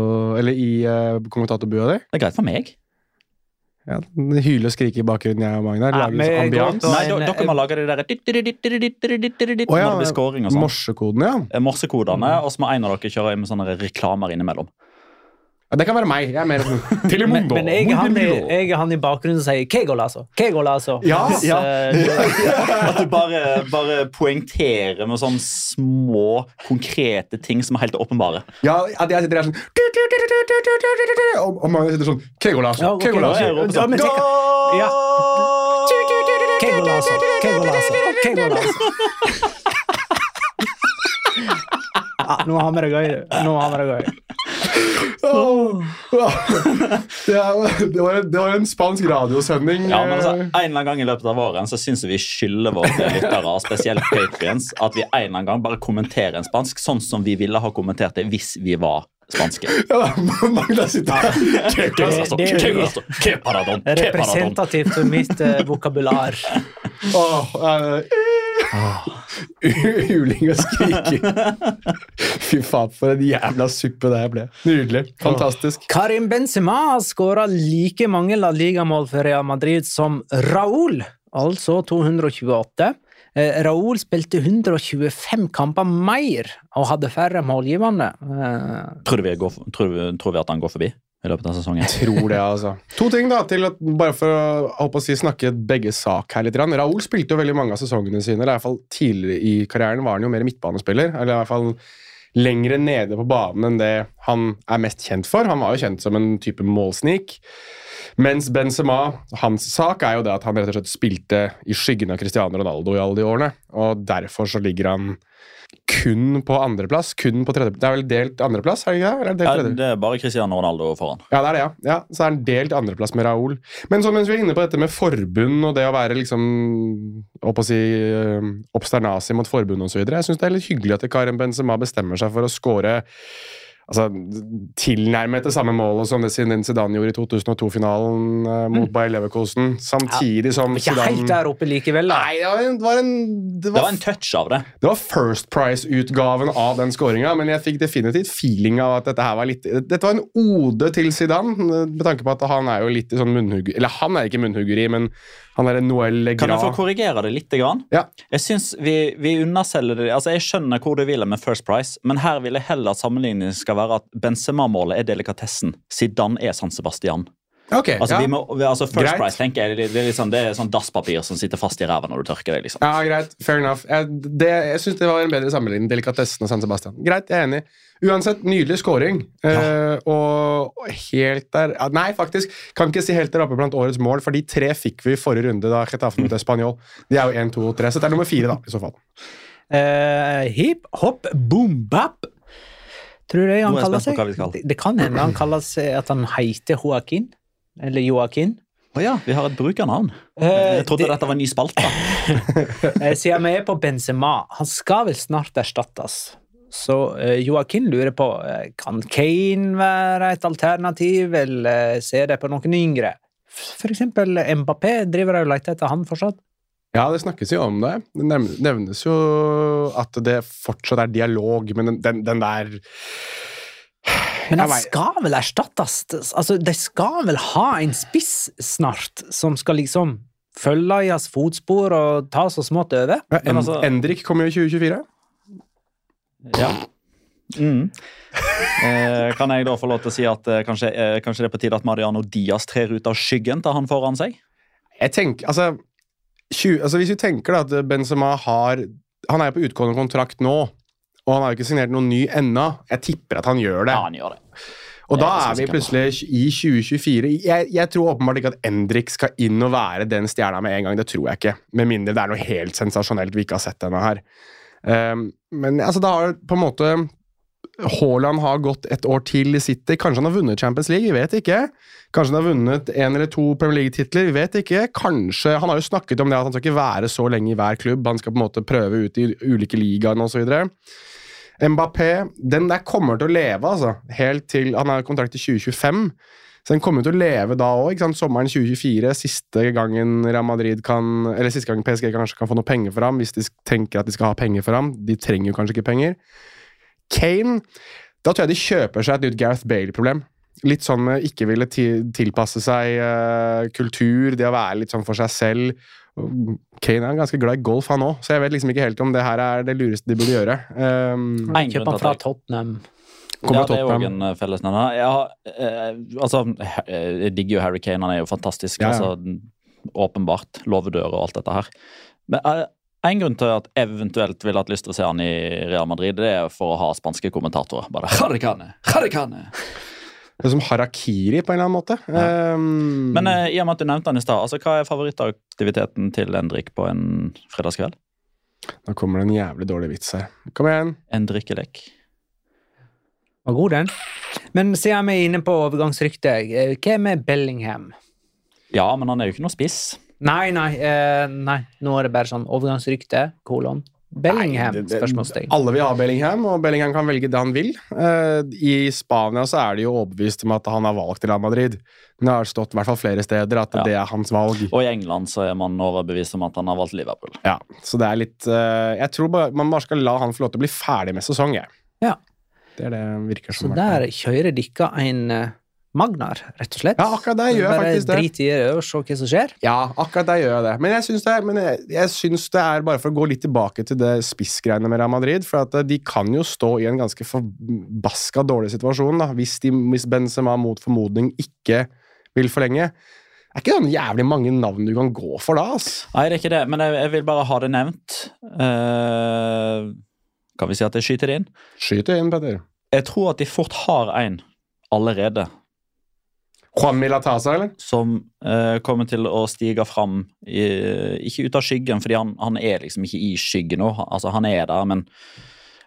eller i uh, kommentatorbua di? Det er greit for meg. Ja, Hyle og skrike i bakgrunnen, jeg og Magnar. Lager litt ambians. Nei, do- dere må lage det der oh, ja, sånn. Ja. Eh, Morsekodene, og så må en av dere kjøre med sånne reklamer innimellom. Ja. Det kan være meg. Jeg er mer sånn Telemundo. Men, men jeg, er han i, jeg er han i bakgrunnen som sier 'Kegol', altså. Kegol, altså. Ja, Mens, ja. Uh, At du bare, bare poengterer med sånne små, konkrete ting som er helt åpenbare. Ja, at jeg sitter der sånn Og, og Magnar sitter sånn Kegolazo. Ja, ok, Kegolazo. ja. Kegol, altså. Kegol, altså. Kegol, altså. Ja, nå har vi det gøy. Nå har vi det gøy. Åh. Det, det, var en, det var en spansk radiosending. Ja, men altså, eh, En eller annen gang i løpet av våren så syns jeg vi skylder våre lyttere, spesielt Patriens, at vi en eller annen gang bare kommenterer en spansk sånn som vi ville ha kommentert det hvis vi var spanske. ja, Magnar sitter paradón. Representativt for mitt vokabular. vokabular. Åh, eh, Uling og skriking. Fy faen, for en jævla suppe det her ble. Nydelig. Fantastisk. Karim Benzema har skåra like mange La Liga-mål for Real Madrid som Raúl, altså 228. Eh, Raúl spilte 125 kamper mer og hadde færre målgivende. Eh, Tror, du vi går, tror, tror vi at han går forbi i løpet av sesongen. Tror det, altså. To ting, da, til at, bare for å å si, snakke begge sak her litt. Raoul spilte jo veldig mange av sesongene sine. eller i hvert fall Tidligere i karrieren var han jo mer midtbanespiller. eller i hvert fall lengre nede på banen enn det han er mest kjent for. Han var jo kjent som en type målsnik. Mens Benzema, hans sak er jo det at han rett og slett spilte i skyggen av Cristiano Ronaldo i alle de årene. Og derfor så ligger han kun på andreplass. Kun på tredje, det er vel delt andreplass? er det ikke det? Eller er det, Ja, det er bare Cristiano Ronaldo foran. Ja, det er det, ja. ja. Så er han delt andreplass med Raúl. Men så mens vi er inne på dette med forbund og det å være liksom å si, eh, obsternasi mot forbund osv. Jeg syns det er litt hyggelig at Karim Benzema bestemmer seg for å score altså, tilnærmet det samme målet som det Zidane gjorde i 2002-finalen uh, mot Bayer Leverkosen. Samtidig som Ikke helt der oppe likevel, da. Nei, det var en, det var en, det Det var var en touch av det. det var First Price-utgaven av den skåringa, men jeg fikk definitivt feeling av at dette her var litt Dette var en ode til Zidane, med tanke på at han er jo litt i sånn munnhugger... Eller han er ikke munnhuggeri, men han er en Noël Kan jeg få korrigere det litt? Grann? Ja. Jeg synes vi, vi underselger det. Altså, Jeg skjønner hvor du vil med First Price, men her vil jeg heller sammenligningen skal være at Benzema-målet er delikatessen. Zidane er San Sebastian. Ok, Altså, ja. vi må, altså First Greit. Price tenker jeg, det, det, er sånn, det er sånn dasspapir som sitter fast i ræva når du tørker det. liksom. ja, greit. Fair enough. Jeg, det, jeg syns det var en bedre sammenligning. Delikatessen og San Sebastian. Greit, jeg er enig. Uansett, nydelig scoring. Eh, og helt der Nei, faktisk. Kan ikke si helt der oppe blant årets mål, for de tre fikk vi i forrige runde da Getafe mot Español. De er jo 1, 2 og 3, så det er nummer fire, da, i så fall. Uh, hip, hopp, boom, bap. Tror jeg han er kaller seg. Det, det kan hende han kaller seg at han heter Joaquin. Eller Joaquin. Å ja, vi har et brukernavn. Eh, Jeg trodde det- dette var en ny spalte. Siden vi er på Benzema, han skal vel snart erstattes. Så eh, Joaquin lurer på eh, kan Kane være et alternativ, eller ser de på noen yngre. For eksempel Mbappé driver og leter etter han fortsatt. Ja, det snakkes jo om det. Det nevnes jo at det fortsatt er dialog, men den, den, den der Men det skal vel erstattes? Altså, De skal vel ha en spiss snart, som skal liksom følge i hans fotspor og ta så smått over? ja, en, altså- Endrik kommer jo i 2024. Ja. Mm. Eh, kan jeg da få lov til å si at eh, kanskje, eh, kanskje det er på tide at Mariano Diaz trer ut av skyggen til han foran seg? Jeg tenker, altså, 20, altså Hvis vi tenker da at Benzema har Han er jo på utgående kontrakt nå, og han har jo ikke signert noen ny ennå. Jeg tipper at han gjør det. Ja, han gjør det. Og Det da er er vi plutselig i 2024. Jeg, jeg tror åpenbart ikke at Endrik skal inn og være den stjerna med en gang. Det tror jeg ikke. Med mindre det er noe helt sensasjonelt vi ikke har sett ennå her. Um, men altså, da har på en måte Haaland har gått et år til i City. Kanskje han har vunnet Champions League, vi vet ikke. Kanskje han har vunnet en eller to Premier League-titler, vi vet ikke. Kanskje, Han har jo snakket om det at han skal ikke være så lenge i hver klubb. Han skal på en måte prøve ut i ulike ligaer osv. Mbappé den der kommer til å leve, altså. Helt til Han har kontrakt til 2025. Så den kommer til å leve da òg. Sommeren 2024, siste gangen Real Madrid kan Eller siste gang PSG kanskje kan få noe penger for ham, hvis de tenker at de skal ha penger for ham. De trenger jo kanskje ikke penger. Kane Da tror jeg de kjøper seg et nytt Gareth Bale-problem. Litt sånn med ikke ville tilpasse seg uh, kultur, det å være litt sånn for seg selv. Kane er ganske glad i golf, han òg, så jeg vet liksom ikke helt om det her er det lureste de burde gjøre. Um, Kjøp han fra Tottenham. Kommer ja, det er jo en eh, fellesnevner. Ja, eh, altså, jeg digger jo Harry Kane, han er jo fantastisk. Ja, ja. Altså, åpenbart. Låvedør og alt dette her. Men eh, en grunn til at eventuelt ville hatt lyst til å se han i Real Madrid, det er for å ha spanske kommentatorer. Bare Harikane, Harikane. Det er som harakiri på en eller annen måte. Um, Men eh, i og med at du nevnte han i stad, altså, hva er favorittaktiviteten til Endrik på en fredagskveld? Nå kommer det en jævlig dårlig vits her. Kom igjen. En drikkelek? Var god, den. Men siden vi er inne på overgangsryktet, eh, hva med Bellingham? Ja, men han er jo ikke noe spiss. Nei, nei, eh, nei. Nå er det bare sånn overgangsrykte, kolon. Bellingham, Nei, det- det- spørsmålstegn. Alle vil ha Bellingham, og Bellingham kan velge det han vil. Eh, I Spania så er de jo overbevist om at han har valgt Real Madrid. Det har stått i hvert fall flere steder at Ja. det er hans valg. Og i England så er man overbevist om at han har valgt Liverpool. Ja, så det er litt eh, Jeg tror bare, man bare skal la han få lov til å bli ferdig med sesong, jeg. Ja. Det er det virker som. Så der kjører dere en eh, Magnar, rett og slett. Ja, akkurat der gjør jeg Bare faktisk det. drit i det og se hva som skjer. Ja, akkurat der gjør jeg det. Men jeg syns det, jeg, jeg syns det er bare for å gå litt tilbake til det spissgreiene med Real Madrid. For at eh, de kan jo stå i en ganske forbaska dårlig situasjon da, hvis, de, hvis Benzema mot formodning ikke vil forlenge. Det er ikke sånn jævlig mange navn du kan gå for da. ass. Nei, det er ikke det, men jeg, jeg vil bare ha det nevnt. Uh, kan vi si at jeg skyter det inn? Skyt det inn, Petter. Jeg tror at de fort har en allerede Juan Milatasa, eller? som uh, kommer til å stige fram, i, ikke ut av skyggen, fordi han, han er liksom ikke i skyggen nå. Altså, han er der, men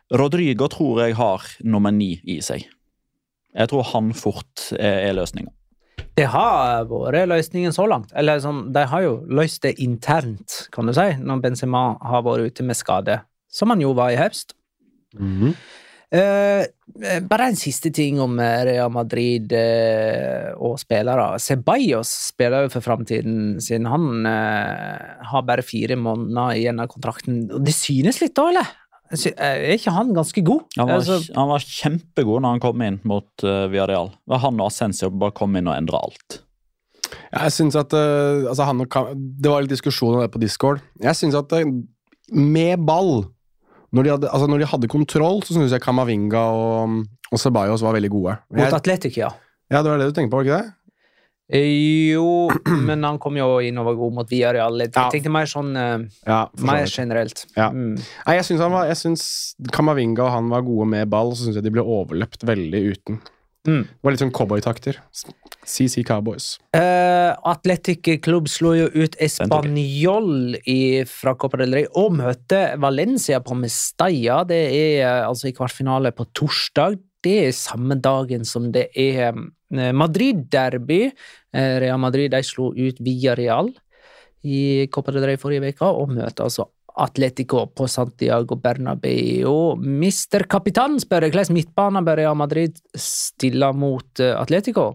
Rodrigo tror jeg har nummer ni i seg. Jeg tror han fort er, er løsninga. Det har vært løsningen så langt. Eller sånn, de har jo løst det internt, kan du si, når Benzema har vært ute med skade. Som han jo var i høst. Eh, eh, bare en siste ting om eh, Real Madrid uh, og spillere. Ceballos spiller jo for framtiden sin. Han uh, har bare fire måneder igjen av kontrakten. Det synes litt, da, eller? Er ikke han ganske god? Han var, Altså, han var kjempegod når han kom inn mot uh, Villarreal. Det var Han og Assensio bare kom inn og endra alt. Jeg synes at uh, altså han og Det var litt diskusjon om det på Discord. Jeg synes at uh, med ball når de, hadde, altså når de hadde kontroll, så synes jeg Kamavinga og, og Ceballos var veldig gode. mot Jeg, Atletic, ja. ja, det var det du tenkte på, var ikke det? Eh, Jo, men han kom jo inn og var god mot Villarreal. Jeg tenkte mer sånn eh, Ja, Mer generelt. Ja. Mm. Nei, syns, jeg syns Kamavinga og han var gode med ball, så syns jeg de ble overløpt veldig uten. Mm. Det var litt sånn cowboytakter. CC Cowboys. Uh, Atletic Club slo jo ut Español i- fra Copa del Rey og møtte Valencia på Mestalla. Det er eh, altså i kvartfinale på torsdag. Det er samme dagen som det er eh, Madrid-derby. Eh, Real Madrid de slo ut Villarreal i Copa del Rey forrige uke og møter altså Atletico på Santiago Bernabeu. Mister Kapitan spør jeg hvordan midtbanen bør Real Madrid stille mot eh, Atletico?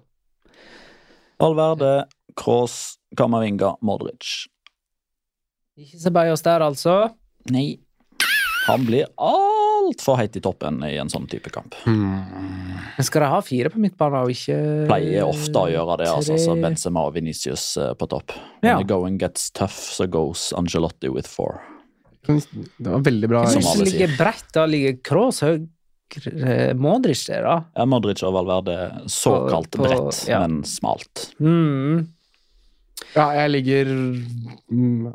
Valverde, Kroos, Kamavinga, Modric. Ikke Ceballos der, altså. Nei. Han blir altfor heit i toppen i en sånn type kamp. Men skal de ha fire på midtbanen og ikke Pleier ofte å gjøre det, altså. Så? Benzema og Venicius eh, på topp. When Ja. the going gets tough, so goes Angelotti with four. Det var veldig bra. Som Hvis det ligger bredt, da ligger Kroos høyre Modric der, da. Ja, Modric og Valverde såkalt På- på- bredt, ja. men smalt. Mm. Ja, jeg ligger mm,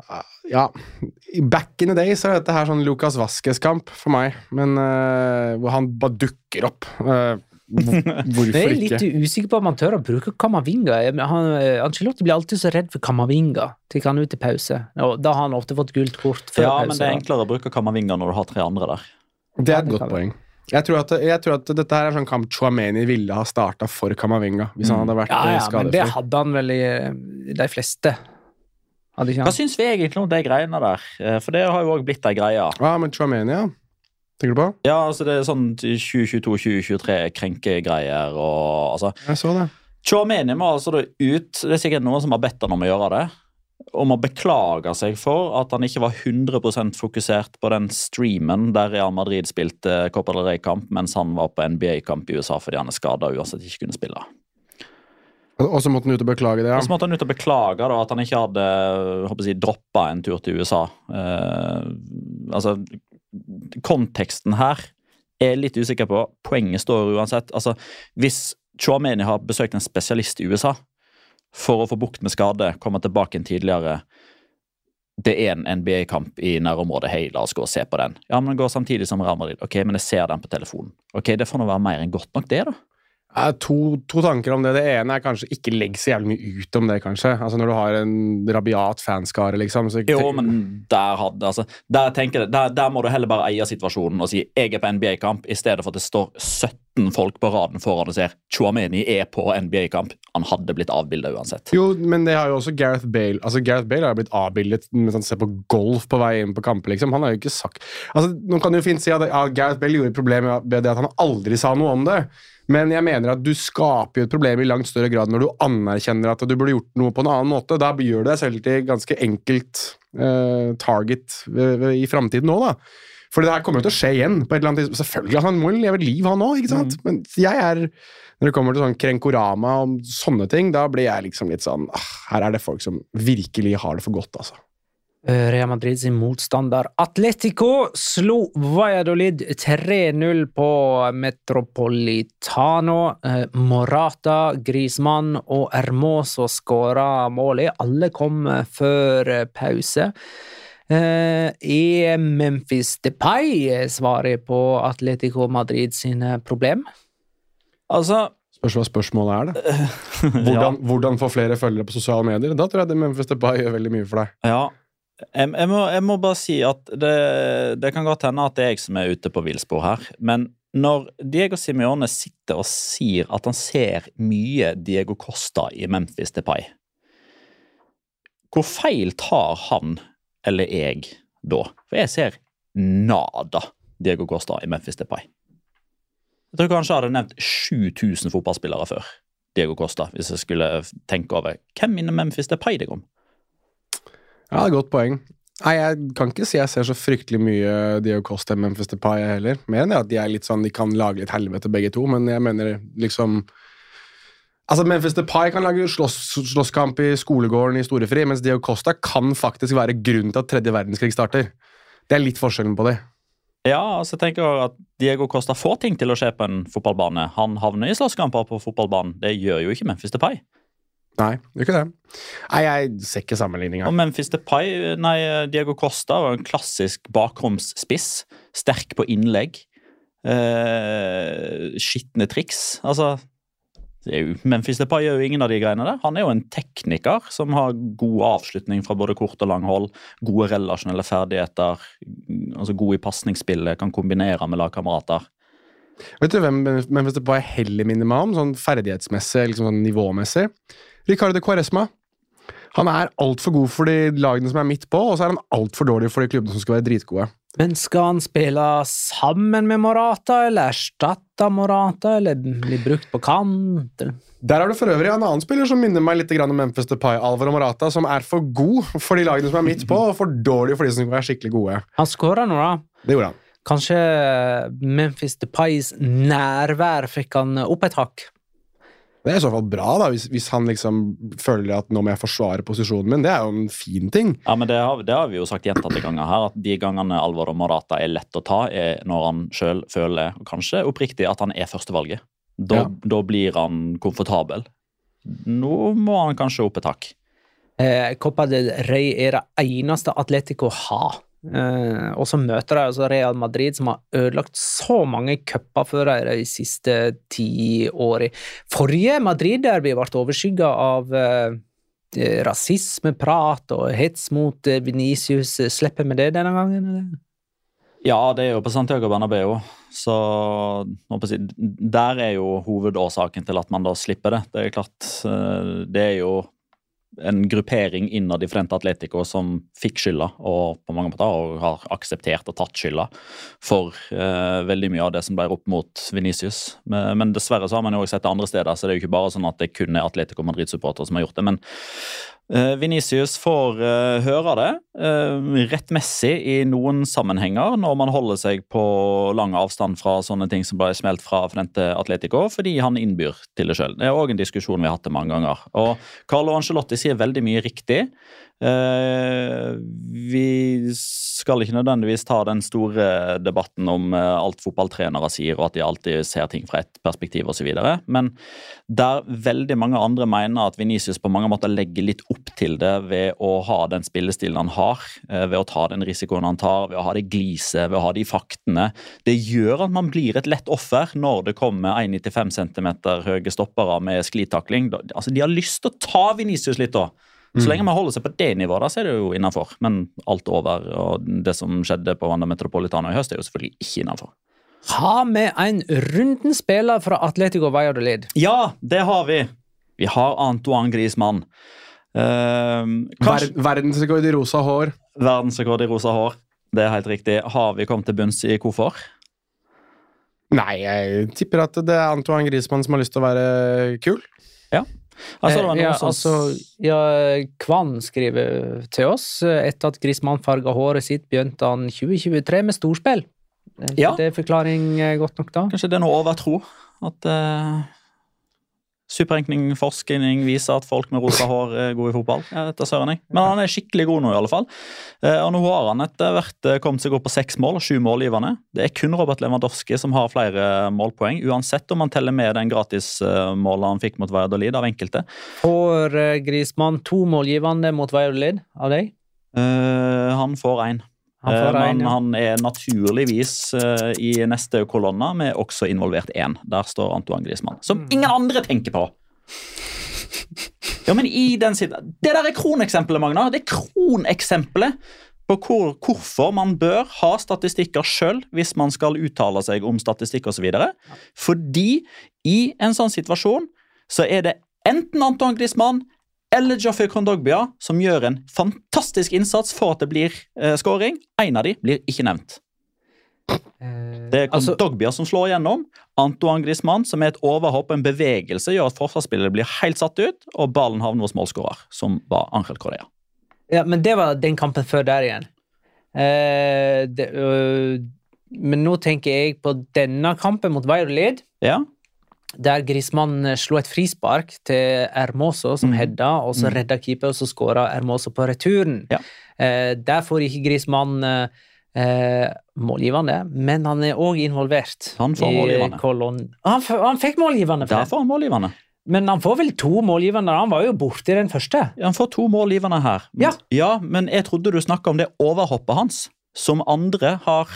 Ja. Back in the day så er dette her sånn Lucas Vasques-kamp for meg, men uh, hvor han bare dukker opp. Eh, hvor- ikke? Jeg er litt ikke? usikker på om han tør å bruke Kamavinga. Han, eh, Ancelotti blir alltid så redd for Kamavinga til han er ute i pause. Og da har han ofte fått gult kort før Ja, men det er enklere å bruke Kamavinga når du har tre andre der. Det er et godt poeng. Jeg tror, at, jeg tror at dette her er sånn kamp Chouameni ville ha starta for Kamavinga. Hvis han hadde vært ja, ja, ja, men det hadde han vel i eh, de fleste. Hadde ikke Hva syns vi egentlig om de greiene der? Eh, For det har jo òg blitt ei greie. Ja, men Chouameni, ja. Tenker du på? Ja, altså det er sånn 2022-2023 krenkegreier og altså Jeg så det. Chouameni må altså da ut Det er sikkert noen som har bedt han om å gjøre det. Om å beklage seg for at han ikke var 100% fokusert på den streamen der Real Madrid spilte Copa del Rey-kamp mens han var på NBA-kamp i USA fordi han er skada og uansett ikke kunne spille. Og så måtte han ut og beklage det, ja. Og så måtte han ut og beklage da, at han ikke hadde håper jeg, droppa en tur til USA. Eh, altså, konteksten her er jeg litt usikker på. Poenget står uansett. Altså, hvis Chouameni har besøkt en spesialist i USA for å få bukt med skade, komme tilbake en tidligere Det er en NBA-kamp i nærområdet. Hei, la oss gå og se på den. Ja, men den går samtidig som Real Madrid. Ok, men jeg ser den på telefonen. Ok, Det får nå være mer enn godt nok, det, da. Jeg to, to tanker om det. Det ene er kanskje ikke legg så jævlig mye ut om det, kanskje. Altså Når du har en rabiat fanskare, liksom. Så Jo, men der, hadde, altså, der, jeg, der, der må du heller bare eie situasjonen og si jeg er på NBA-kamp, i stedet for at det står 17 folk på raden foran og ser Chuameni er på NBA-kamp. Han hadde blitt avbilda uansett. Jo, men det har jo også Gareth Bale. Altså Gareth Bale har blitt avbildet mens han ser på golf på vei inn på kamper. liksom. Han har jo ikke sagt Altså, Nå kan du fint si at ja, Gareth Bale gjorde et problem med det at han aldri sa noe om det. Men jeg mener at du skaper jo et problem i langt større grad når du anerkjenner at du burde gjort noe på en annen måte. Da gjør du deg selv til ganske enkelt uh, target ved, ved, i framtiden òg, da. For det her kommer jo til å skje igjen. på et eller annet tidspunkt. Selvfølgelig, Han må jo leve et liv, han òg. Mm. Men jeg er Når det kommer til sånn krenkorama og sånne ting, da blir jeg liksom litt sånn ah, Her er det folk som virkelig har det for godt, altså. Eh, Real Madrid sin motstander Atletico slo Valladolid 3-0 på Metropolitano. Eh, Morata, Grismann og Hermoso skåra målet. Alle kom før pause. Er Memphis Depay svaret på Atletico Madrid sine problem? Altså Spørs hva spørsmålet er, da. Hvordan, ja. hvordan få flere følgere på sosiale medier? Da tror jeg det Memphis Depay gjør veldig mye for deg. Ja, jeg, jeg, må, jeg, må, bare si at det, det, kan godt hende at det er jeg som er ute på villspor her. Men når Diego Simione sitter og sier at han ser mye Diego Costa i Memphis Depay Hvor feil tar han eller jeg da? For jeg ser nada Diego Costa i Memphis Depay. Jeg tror kanskje jeg hadde nevnt 7000 fotballspillere før Diego Costa, hvis jeg skulle tenke over hvem minner Memphis Depay deg om? Ja, godt poeng. Nei, Jeg kan ikke si jeg ser så fryktelig mye Diego Costa i Memphis Depay heller. Mer enn det at de er litt sånn, de kan lage litt helvete begge to, men jeg mener liksom Altså, Memphis Depay kan lage slåss, slåsskamp i skolegården i storefri, mens Dio Costa kan faktisk være grunnen til at tredje verdenskrig starter. Det er litt forskjellen på det. Ja, altså jeg tenker at Diego Costa får ting til å skje på en fotballbane. Han havner i slåsskamper på fotballbanen. Det gjør jo ikke Memphis Depay. Nei, gjør ikke det. Nei, Jeg ser ikke sammenligninga. Og Memphis Depay, nei, Diego Costa var en klassisk bakromsspiss. Sterk på innlegg. Eh, skitne triks. Altså Memphis Depay gjør jo ingen av de greiene der. Han er jo en tekniker som har god avslutning fra både kort og lang hold. Gode relasjonelle ferdigheter. altså God i pasningsspillet, kan kombinere med lagkamerater. Vet du hvem Memphis Depay heller minner meg om, sånn ferdighetsmessig liksom sånn nivåmessig? Ricardo Cuaresma. Han er altfor god for de lagene som er midt på, og så er han altfor dårlig for de klubbene som skal være dritgode. Men skal han spille sammen med Morata, eller erstatte Morata, eller bli brukt på kant? Der har du for øvrig en annen spiller som minner meg litt om Memphis Depay, Alvaro Morata, som er for god for de lagene som er midt på, og for dårlig for de som er skikkelig gode. Han skåra nå, da. Det gjorde han. Kanskje Memphis Depays nærvær fikk han opp et hakk? Det er i så fall bra, da, hvis, hvis, han liksom føler at nå må jeg forsvare posisjonen min. Det er jo en fin ting. Ja, men Det har, det har vi jo sagt gjentatte ganger her, at de gangene Alvaro Morata er lett å ta, er når han sjøl føler, kanskje oppriktig, at han er førstevalget. Da, ja. da blir han komfortabel. Nå må han kanskje opp et hakk. Eh, Copa del Rey er det eneste Atletico har Uh, og så møter de altså Real Madrid, som har ødelagt så mange cuper for dem de siste ti årene. Forrige Madrid-derby ble overskygga av uh, rasismeprat og hets mot uh, Venicius. Slipper vi det denne gangen? Eller? Ja, det er jo på Santiago Bernabeu. Så der er jo hovedårsaken til at man da slipper det. Det er klart, det er jo en gruppering innad i Frente Atletico som fikk skylda, og på mange måter har akseptert og tatt skylda for eh, veldig mye av det som ble ropt mot Venicius. Men, men, dessverre så har man jo også sett det andre steder, så det er jo ikke bare sånn at det kun er Atletico Madrid-supportere som har gjort det. men Uh, Venicius får uh, høre det uh, rettmessig i noen sammenhenger når man holder seg på lang avstand fra sånne ting som ble smelt fra Frente Atletico, fordi han innbyr til det sjøl. Det er òg en diskusjon vi har hatt det mange ganger. Og Carlo Angelotti sier veldig mye riktig. Uh, vi skal ikke nødvendigvis ta den store debatten om uh, alt fotballtrenere sier, og at de alltid ser ting fra ett perspektiv osv. Men der veldig mange andre mener at Venicius på mange måter legger litt opp til det ved å ha den spillestilen han har, uh, ved å ta den risikoen han tar, ved å ha det gliset, ved å ha de faktene, det gjør at man blir et lett offer når det kommer 1,95 cm høye stoppere med sklitakling. Altså, de har lyst til å ta Venicius litt, da. Så lenge man holder seg på det nivået, da, så er det jo innafor. Men alt over og det som skjedde på Wanda Metropolitano i høst, er jo selvfølgelig ikke innafor. Har vi en runden spiller fra Atletico Valladolid? Ja, det har vi. Vi har Antoine Griezmann. Uh, kanskje... Verdensrekord i rosa hår. Verdensrekord i rosa hår. Det er helt riktig. Har vi kommet til bunns i hvorfor? Nei, jeg tipper at det er Antoine Griezmann som har lyst til å være kul. Ja, Altså, ja, som- altså, ja, Kvann skriver til oss eh, etter at Grismann farga håret sitt, begynte han 2023 med storspill. Er Ja. Det forklaring eh, godt nok, da. Kanskje det er noe overtro? At uh, superenkning, forskning viser at folk med rosa hår er gode i fotball? Jeg søren jeg. Men han er skikkelig god nå, i alle fall. Eh, og nå har han etter hvert eh, kommet seg opp på seks mål og sju målgivende. Det er kun Robert Lewandowski som har flere målpoeng, uansett om han teller med den gratismålet han fikk mot Valladolid av enkelte. Får Grismann to målgivende mot Valladolid av deg? Uh, han får én. Han Eh, en, Men han er naturligvis eh, i neste kolonna med også involvert én. Der står Antoine Griezmann. Mm. Som ingen andre tenker på! Ja, men i den siden, Det der er kroneksempelet, Magna. Det er kroneksempelet på hvor, hvorfor man bør ha statistikker sjøl hvis man skal uttale seg om statistikk osv. Fordi i en sånn situasjon så er det enten Antoine Griezmann eller Joffrey Kondogbia som gjør en fantastisk innsats for at det blir eh, scoring. En av de blir ikke nevnt. Det er altså- Kondogbia som slår igjennom. Antoine Griezmann, som er et overhopp og en bevegelse, gjør at forsvarsspillet blir helt satt ut, og ballen havner hos målskårer, som var Angel Correa. Ja, men det var den kampen før der igjen. Eh, det, øh, men nå tenker jeg på denne kampen mot Valladolid, Ja, der Griezmann eh, slo et frispark til Hermoso, som mm. hedda, og så Mhm. redda keeper, og så skåra Hermoso på returen. Ja. Eh, der får ikke Griezmann eh, eh, målgivende, men han er òg involvert. Han får målgivende. Han, han fikk målgivende, der får han målgivende. men han får vel to målgivende? Han var jo borte i den første. Ja, Han får to målgivende her. Ja. men jeg trodde du snakka om det overhoppet hans, som andre har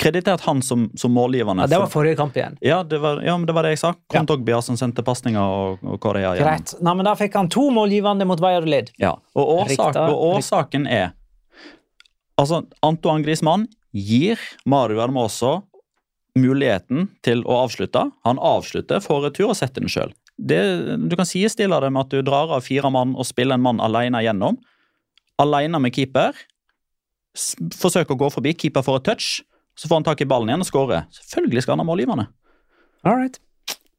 kreditert han som, som målgivende. Ja, det var forrige kamp igjen. Ja, det var, ja, men det var det jeg sa. Kondogbia som sendte pasninger og, og Korea gjennom. Greit. Nei, men da fikk han to målgivende mot Valladolid. Ja, og, årsak, og årsaken er Altså, Antoine Griezmann gir Mario Hermoso muligheten til å avslutte. Han avslutter, får retur og setter den sjøl. Du kan sidestille det med at du drar av fire mann og spiller en mann alene gjennom. Alene med keeper. Forsøker å gå forbi, keeper får et touch. Så får han tak i ballen igjen og skårer. Selvfølgelig skal han ha målgivende. All right.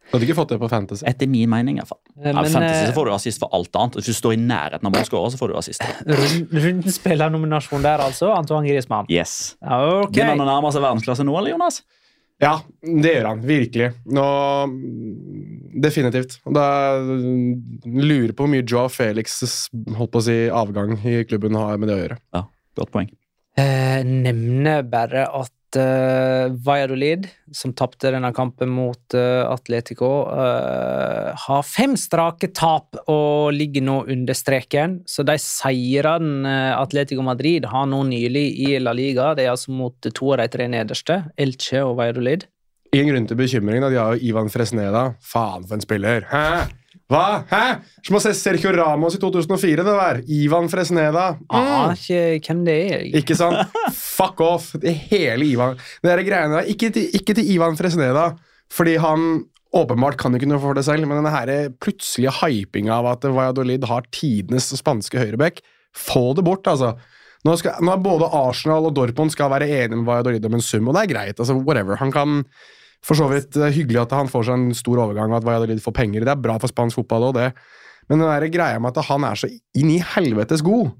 Du hadde ikke fått det på Fantasy. Etter min mening, i hvert fall. men, Fantasy eh, så får du assist for alt annet. Hvis du står i nærheten av målskårer, så får du assist. Rund- Rundens spillernominasjon der, altså. Antoine Griezmann. Yes. Okay. ok. Begynner han å nærme seg verdensklasse nå, eller, Jonas? Ja, det gjør han. Virkelig. Nå Definitivt. Da lurer på hvor mye Joe Felix' holdt på å si, avgang i klubben har med det å gjøre. Ja, godt poeng. Eh, nevner bare at eh, Valladolid, som tapte denne kampen mot uh, Atletico, uh, har fem strake tap og ligger nå under streken. Så de seirene Atletico Madrid har nå nylig i La Liga, det er altså mot to av de tre nederste, Elche og Valladolid. Ingen grunn til bekymring. da. De har jo Ivan Fresneda. Faen for en spiller! Hæ? Hva? Hæ? Som å se Sergio Ramos i 2004, det der. Ivan Fresneda. Ah, ikke hvem det er. jeg. Ikke sant? Fuck off! Det hele Ivan Det greiene der. Ikke til, ikke til Ivan Fresneda, fordi han åpenbart kan ikke noe for det selv, men denne her plutselige hypinga av at Valladolid har tidenes spanske høyreback, få det bort, altså. Nå, skal, nå både Arsenal og Dorpon skal være enige med Valladolid om en sum, og det er greit. altså Whatever. Han kan for så vidt det er hyggelig at han får seg en stor overgang, og at Valladolid får penger. Det er bra for spansk fotball òg, det. Men den der greia med at han er så inn i helvetes god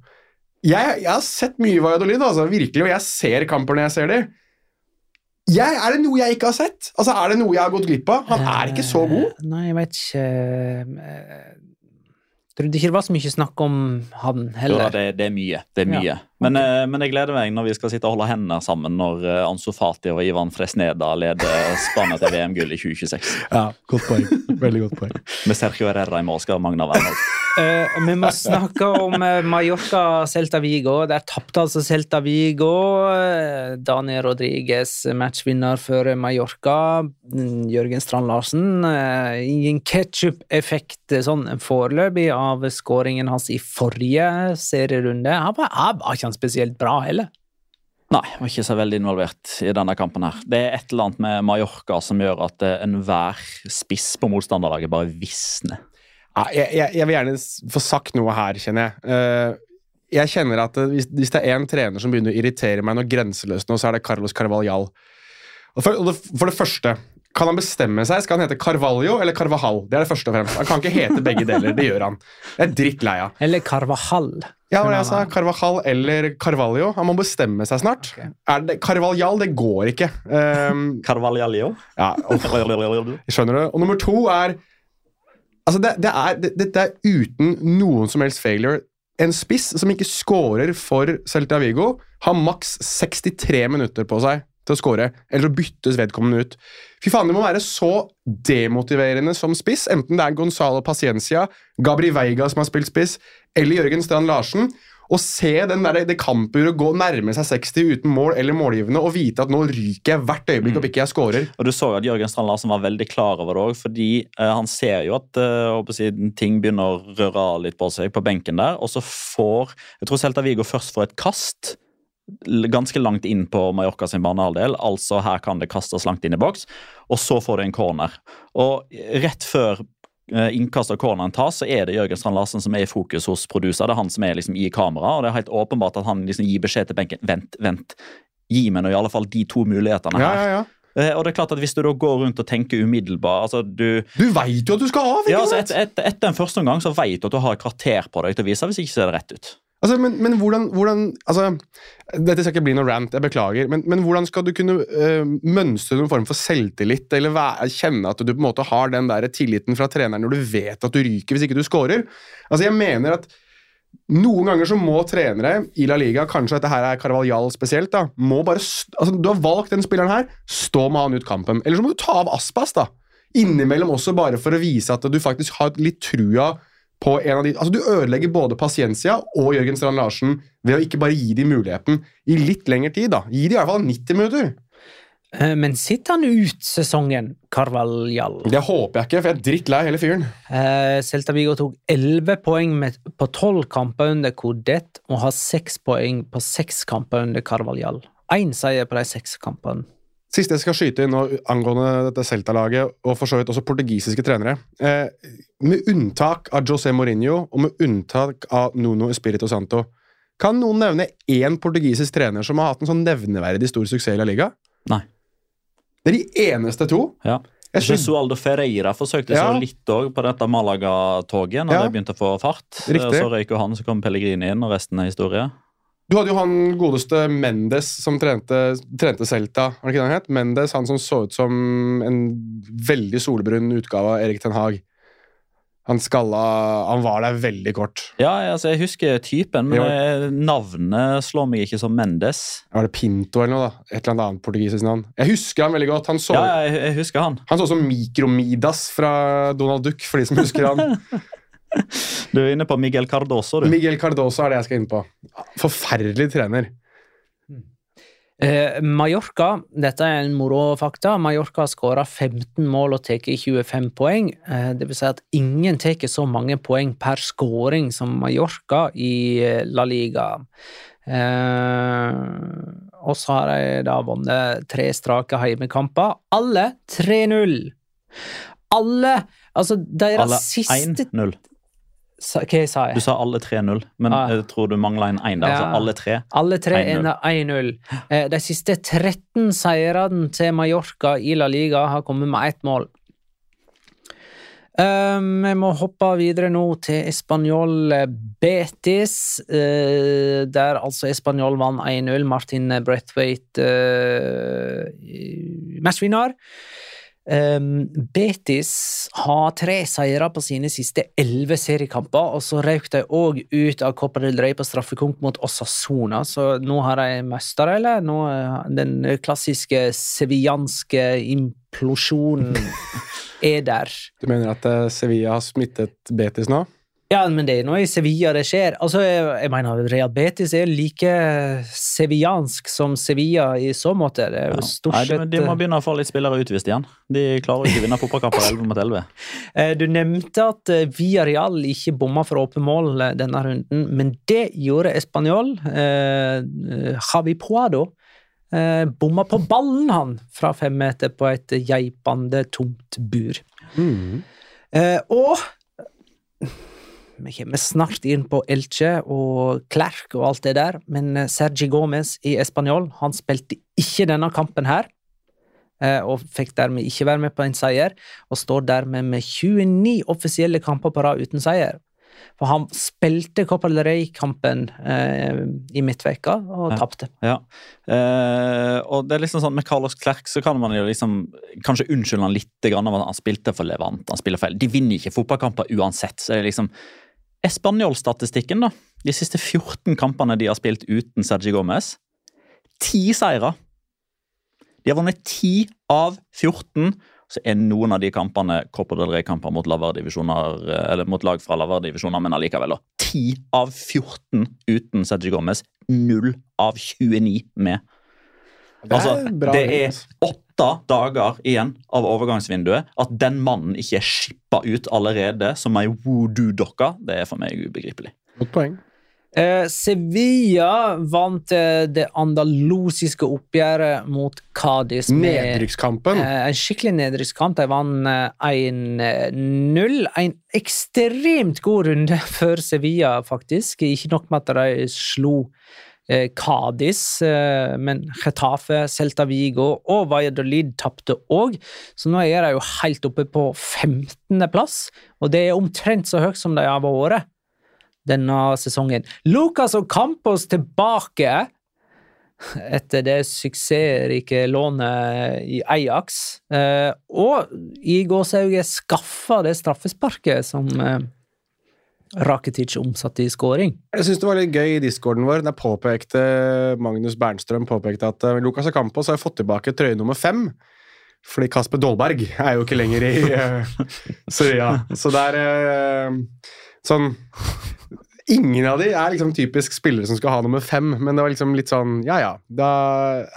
jeg, jeg har sett mye Valladolid, altså, virkelig, og jeg ser kamper når jeg ser dem. Jeg, er det noe jeg ikke har sett? Altså, Er det noe jeg har gått glipp av? Han er ikke så god. Eh, Nei, jeg vet ikke Jeg Trodde ikke det var så mye snakk om han heller. Ja, det, det er mye. Det er mye. Ja. Men, okay. men jeg gleder meg når vi skal sitte og holde hendene sammen når eh, Ansu Fati og Ivan Fresneda leder Spania til VM-gull i 2026. Ja, godt poeng. Veldig godt poeng. Med Sergio Herrera i mål skal Magna være med. Uh, vi må snakke om eh, Mallorca-Celta Vigo. Der tapte altså Celta Vigo. Eh, Daniel Rodriguez, matchvinner for Mallorca. Mm, Jørgen Strand Larsen. Uh, ingen ketsjup-effekt sånn foreløpig av skåringen hans i forrige serierunde. Han var, han var ikke han spesielt bra heller. Nei, jeg var ikke så veldig involvert i denne kampen. her. Det er et eller annet med Mallorca som gjør at eh, enhver spiss på motstanderlaget bare visner. Ja, jeg, jeg, jeg vil gjerne få sagt noe her, kjenner jeg. Eh, jeg kjenner at eh, hvis, hvis det er én trener som begynner å irritere meg noe grenseløst nå, så er det Carlos Carvalhal. For, det, for det første kan han bestemme seg? Skal han hete Carvalho eller Carvahal? Det er det første og fremst. Han kan ikke hete begge deler. Det gjør han. Jeg er drittlei av. Eller Carvajal. Ja, hva jeg sa? Carvajal eller Carvalho. Han må bestemme seg snart. Er det, Carvaljal, det går ikke. Um, Carvalho? ja, skjønner du? Og nummer to er Altså, det, det er, det, dette er uten noen som helst failure. En spiss som ikke scorer for Celta Vigo, har maks 63 minutter på seg til å score, eller så byttes vedkommende ut. Fy faen, Det må være så demotiverende som spiss, enten det er Gonzalo Paciencia, Gabri Veiga som har spilt spiss, eller Jørgen Strand Larsen. Å se der, det kampuret gå nærme seg 60 uten mål eller målgivende og vite at nå ryker jeg hvert øyeblikk om ikke jeg scorer. Og Du så at Jørgen Strand Larsen var veldig klar over det òg, fordi eh, han ser jo at eh, ting begynner å røre litt på seg på benken der, og så får Jeg tror Celta Vigo først får et kast ganske langt inn på Mallorca sin banehalvdel. Altså her kan det kastes langt inn i boks, og så får du en corner. Og rett før eh, innkast av corneren tas, så er det Jørgen Strand Larsen som er i fokus hos produser. Det er han som er liksom i kamera, og det er helt åpenbart at han liksom gir beskjed til benken vent, vent. Gi meg nå i alle fall de to mulighetene her. Ja, ja, ja. Eh, Og det er klart at Hvis du da går rundt og tenker umiddelbart altså du, Du veit jo at du skal av! ikke ja, altså et, et, Etter en første omgang så vet du at du har et kvarter på deg til å vise, hvis ikke ser det rett ut. Altså, men, men hvordan, hvordan altså, Dette skal ikke bli noe rant, jeg beklager, men, men hvordan skal du kunne uh, mønstre noen form for selvtillit, eller være, kjenne at du på en måte har den der tilliten fra treneren når du vet at du ryker hvis ikke du scorer? Altså, jeg mener at noen ganger så må trenere i La Liga, kanskje dette her er Carvalhal spesielt, da, må bare altså, Du har valgt den spilleren her, stå med han ut kampen. Eller så må du ta av Aspas, da. Innimellom også bare for å vise at du faktisk har litt trua på en av de Altså, du ødelegger både Paciencia og Jørgen Strand Larsen ved å ikke bare gi dem muligheten i litt lengre tid, da. Gi dem i hvert fall 90 minutter. Eh, Men sitter han ut sesongen, Carvalhall? Det håper jeg ikke, for jeg er drittlei hele fyren. Eh, Celta Vigo tok 11 poeng med, på 12 kamper under Codette og har 6 poeng på 6 kamper under Carvalhall. Én seier på de seks kampene. Siste jeg skal skyte inn nå angående dette Celta-laget, og for så vidt også portugisiske trenere eh, Med unntak av José Mourinho og med unntak av Nuno Espirito Santo, kan noen nevne én portugisisk trener som har hatt en sånn nevneverdig stor suksess i La Liga? Nei. Det er de eneste to. Ja. Jeg Jesualdo Ferreira forsøkte Ja. så litt òg på dette Malaga-toget. når Ja. det begynte å få fart. Riktig. Så røyk jo han, så kom Pellegrini inn, og resten er historie. Du hadde jo han godeste Mendes som trente, trente Celta. Var det ikke det han het? Mendes, han som så ut som en veldig solbrun utgave av Erik Ten Hag. Han skalla Han var der veldig kort. Ja, altså Jeg husker typen, men navnet slår meg ikke som Mendes. Var det Pinto eller noe? da? Et eller annet portugisisk navn. Jeg husker han veldig godt. Han så, Ja, jeg, jeg husker han. han så ut som Mikromidas fra Donald Duck, for de som husker han. Du er inne på Miguel Cardoso, du. Miguel Cardoso er det jeg skal inn på. Forferdelig trener. Eh, Mallorca, dette er en moro fakta, Mallorca har skåra 15 mål og tatt 25 poeng. Eh, det vil si at ingen tar så mange poeng per skåring som Mallorca i eh, La Liga. Eh, og så har de da vunnet tre strake heimekamper. Alle 3-0! Alle Altså, deres Alle siste 1-0. Sa- Hva sa jeg? Du sa alle 3-0, men Ah. jeg tror du mangla en 1 der. Ja. Altså alle tre. Alle tre 1-0. ender 1-0. Eh, De siste 13 seirene til Mallorca i La Liga har kommet med ett mål. Eh, Vi må hoppe videre nå til Español Betis, eh, der altså Español vant 1-0. Martin Brethwaite matchvinner. Um, Betis har tre seire på sine siste elleve seriekamper, og så røk de òg ut av Copa del Rey på straffekonk mot Osasona, så nå har de mester, eller? Nå, eh, den klassiske sevillanske implosjonen er der. Du mener at eh, Sevilla har smittet Betis nå? Ja, men det er nå i Sevilla det skjer. Altså, jeg, jeg mener, Real Betis er like sevillansk som Sevilla i så måte. Det er jo Ja. stort Nei, sett de, de må begynne å få litt spillere utvist igjen. De klarer ikke å vinne fotballkamper 11 mot 11. Eh, Du nevnte at Via Villarreal ikke bomma for åpne mål eh, denne runden, men det gjorde Español. Eh, eh, Javi Puado eh, bomma på ballen, han, fra fem meter på et geipende tomt bur. Eh, og vi kommer snart inn på Elche og Klerk og alt det der, men eh, Sergi Gomez i Español han spilte ikke denne kampen her. eh, og fikk dermed ikke være med på en seier, og står dermed med 29 offisielle kamper på rad uten seier. For han spilte Copa del Rey-kampen eh, i midtveka og Ja. tapte. Ja. Eh, og det er liksom sånn Med Carlos Klerk så kan man jo liksom kanskje unnskylde han litt grann av at han spilte for Levant. han spiller feil. De vinner ikke fotballkamper uansett. så det er liksom Espanjol-statistikken, da. De siste 14 kampene de har spilt uten Sergi Gomez. Ti seire. De har vunnet 10 av 14. Så er noen av de kampene Copa del Rey-kamper mot, mot lag fra lavere divisjoner, men allikevel. da. 10 av 14 uten Sergi Gomez. 0 av 29 med. Det Altså, det er altså. åtte dager igjen av overgangsvinduet. At den mannen ikke er shippa ut allerede som ei voodoo-dokke, det er for meg ubegripelig. Godt poeng. Eh, Sevilla vant eh, det andalosiske oppgjøret mot Cádiz med Nedrykkskampen. eh, en skikkelig nedrykkskamp. De vant eh, 1-0. En ekstremt god runde for Sevilla, faktisk. Ikke nok med at de slo eh, Cádiz, eh, men Getafe, Celta Vigo og Valladolid tapte òg. Så nå er de jo helt oppe på 15.-plass, og det er omtrent så høyt som de har vært denne sesongen. Lucas og Campos tilbake etter det suksessrike lånet i Ajax. Eh, og i gåsehudet skaffa det straffesparket som eh, Rakitic omsatt i skåring. Jeg synes det var litt gøy i discorden vår. Der påpekte Magnus Bernstrøm påpekte at uh, Lucas Acampos har fått tilbake trøye nummer fem. Fordi Kasper Dolberg er jo ikke lenger i uh, Sevilla. Så det er uh, sånn Ingen av de er liksom typisk spillere som skal ha nummer fem, men det var liksom litt sånn Ja, ja, da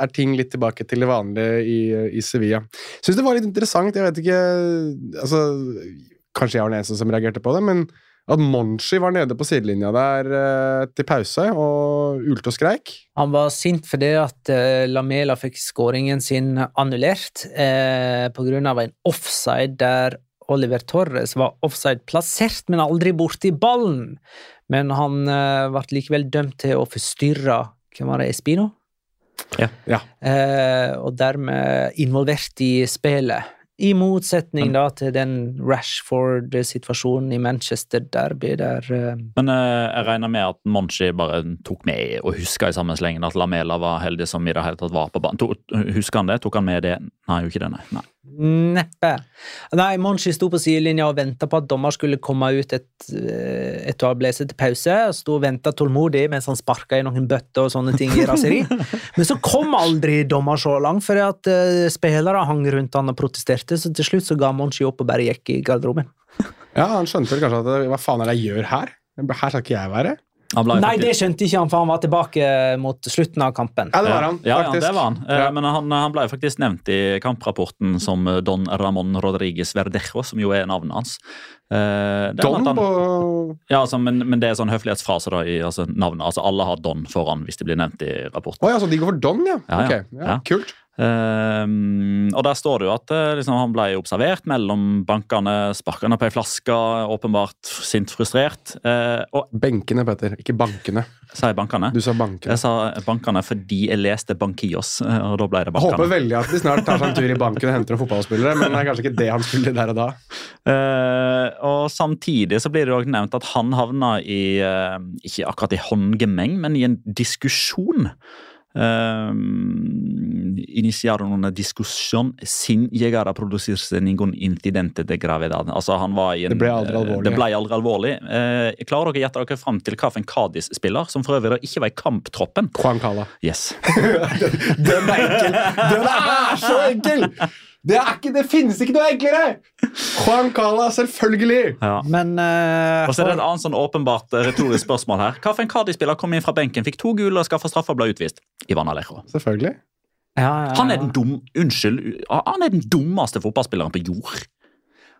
er ting litt tilbake til det vanlige i, i Sevilla. Syns det var litt interessant, jeg vet ikke altså, Kanskje jeg var den eneste som reagerte på det, men at Monshi var nede på sidelinja der eh, til pause og ulte og skreik. Han var sint fordi at eh, Lamela fikk skåringen sin annullert eh, pga. en offside der Oliver Torres var offside plassert, men aldri borti ballen. Men han eh, ble likevel dømt til å forstyrre Hvem var det? Espino? Ja. Ja. Eh, og dermed involvert i spillet. I motsetning da til den Rashford-situasjonen i Manchester Derby, der uh, Men uh, jeg regner med at Monchi bare tok med og huska i sammenslengen at Lamela var heldig som i det hele tatt var på banen. Husker han det? Tok han med det? Nei, jo ikke det, nei. nei. Neppe. Nei, Monchi sto på sidelinja og venta på at dommer skulle komme ut et, eh, etter å ha blåst til pause. Sto og venta tålmodig mens han sparka i noen bøtter og sånne ting i raseri. Men så kom aldri dommer så langt, fordi at uh, spillere hang rundt han og protesterte, så til slutt så ga Monchi opp og bare gikk i garderoben. Ja, Han skjønte vel kanskje at hva faen er det jeg gjør her? Her skal ikke jeg være. Nei, det skjønte ikke han, for han var tilbake mot slutten av kampen. Ja, det var han, Ja, ja, det var han. Ja. Men han, han ble faktisk nevnt i kamprapporten som eh, Don Ramón Rodriguez Verdejo, som jo er navnet hans. Eh, det Don han- Ja, altså, men, men det er sånn høflighetsfrase da, i altså, navnet. Altså, alle har Don foran hvis de blir nevnt i rapporten. Oh, ja, så de går for Don, ja? Ja, okay. Ja, Ja. Kult. Ehm, og der står det jo at eh, liksom, han ble observert mellom bankene, sparkende på ei flaske, åpenbart sint frustrert. Eh, og Benkene, Petter, ikke bankene. sa jeg bankene? Du sa bankene. Jeg sa bankene fordi jeg leste Bankios, eh, og da ble det Jeg håper veldig at de snart tar seg en tur i banken og henter noen fotballspillere, men det er kanskje ikke det han skulle der og da. Uh, og samtidig så blir det også nevnt at han havna i uh, Ikke akkurat i håndgemeng, men i en diskusjon. Uh, iniciaron una diskusjon sin llegar a producirse ningún incidente de gravedad. Altså han var i en, Det ble aldri eh, alvorlig. Det ble aldri alvorlig. Uh, klarer dere å gjette dere fram til hvilken Cádiz-spiller, som for øvrig ikke var i kamptroppen? Juan Cala. Yes. Den er enkel! Den er så enkel! Det, er ikke, det finnes ikke noe enklere! Juan Cala, selvfølgelig! Ja. Men uh, Og så er det et annet sånn åpenbart eh, retorisk spørsmål her. Hvilken Cardi-spiller kom inn fra benken, fikk to gule og skaffa straffa og ble utvist? Ivan Alejo. Selvfølgelig. ja, ja, Han er den dum, unnskyld, han er den dummeste fotballspilleren på jord.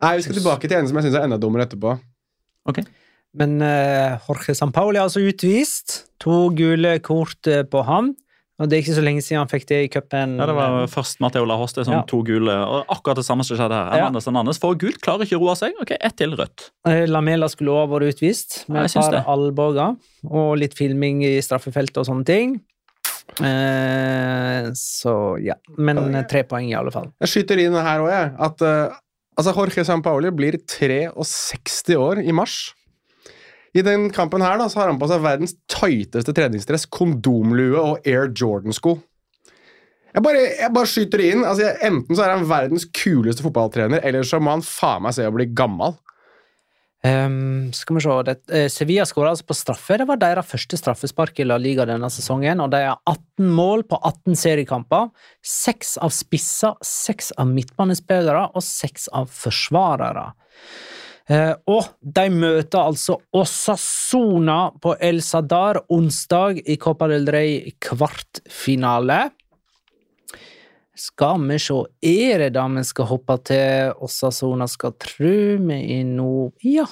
Nei, Vi skal tilbake til en som jeg syns er enda dummere etterpå. Men uh, Jorge Sampaoli er altså utvist. To gule kort på ham. Og det er ikke så lenge siden han fikk det i cupen. Ja, det var først Matteo Lahoste som Ja. to gule, og akkurat det samme som skjedde her. Ja. Hernandez Hernandez får gult, klarer ikke å roe seg. Ok, ett til rødt. Eh, Lamela skulle også vært utvist, med et par albuer og litt filming i straffefeltet og sånne ting. Eh, så ja. Men eh, tre poeng, i alle fall. Jeg skyter inn her òg, jeg. At uh, altså Jorge Sampaoli blir 63 år i mars. I den kampen her da, så har han på seg verdens tighteste treningsdress, kondomlue og Air Jordan-sko. Jeg bare, jeg bare skyter det inn. Altså, jeg, enten så er han verdens kuleste fotballtrener, eller så må han faen meg se å bli gammel. Um, skal vi se det, uh, Sevilla skåra altså på straffe. Det var deres første straffespark i La Liga denne sesongen. og De har 18 mål på 18 seriekamper. Seks av spisser, seks av midtbanespillere og seks av forsvarere. Eh, og de møter altså Osasona på El Sadar onsdag i Copa del Rey kvartfinale. Skal vi se, er det da vi skal hoppe til Osasona skal tru vi er nå Ja.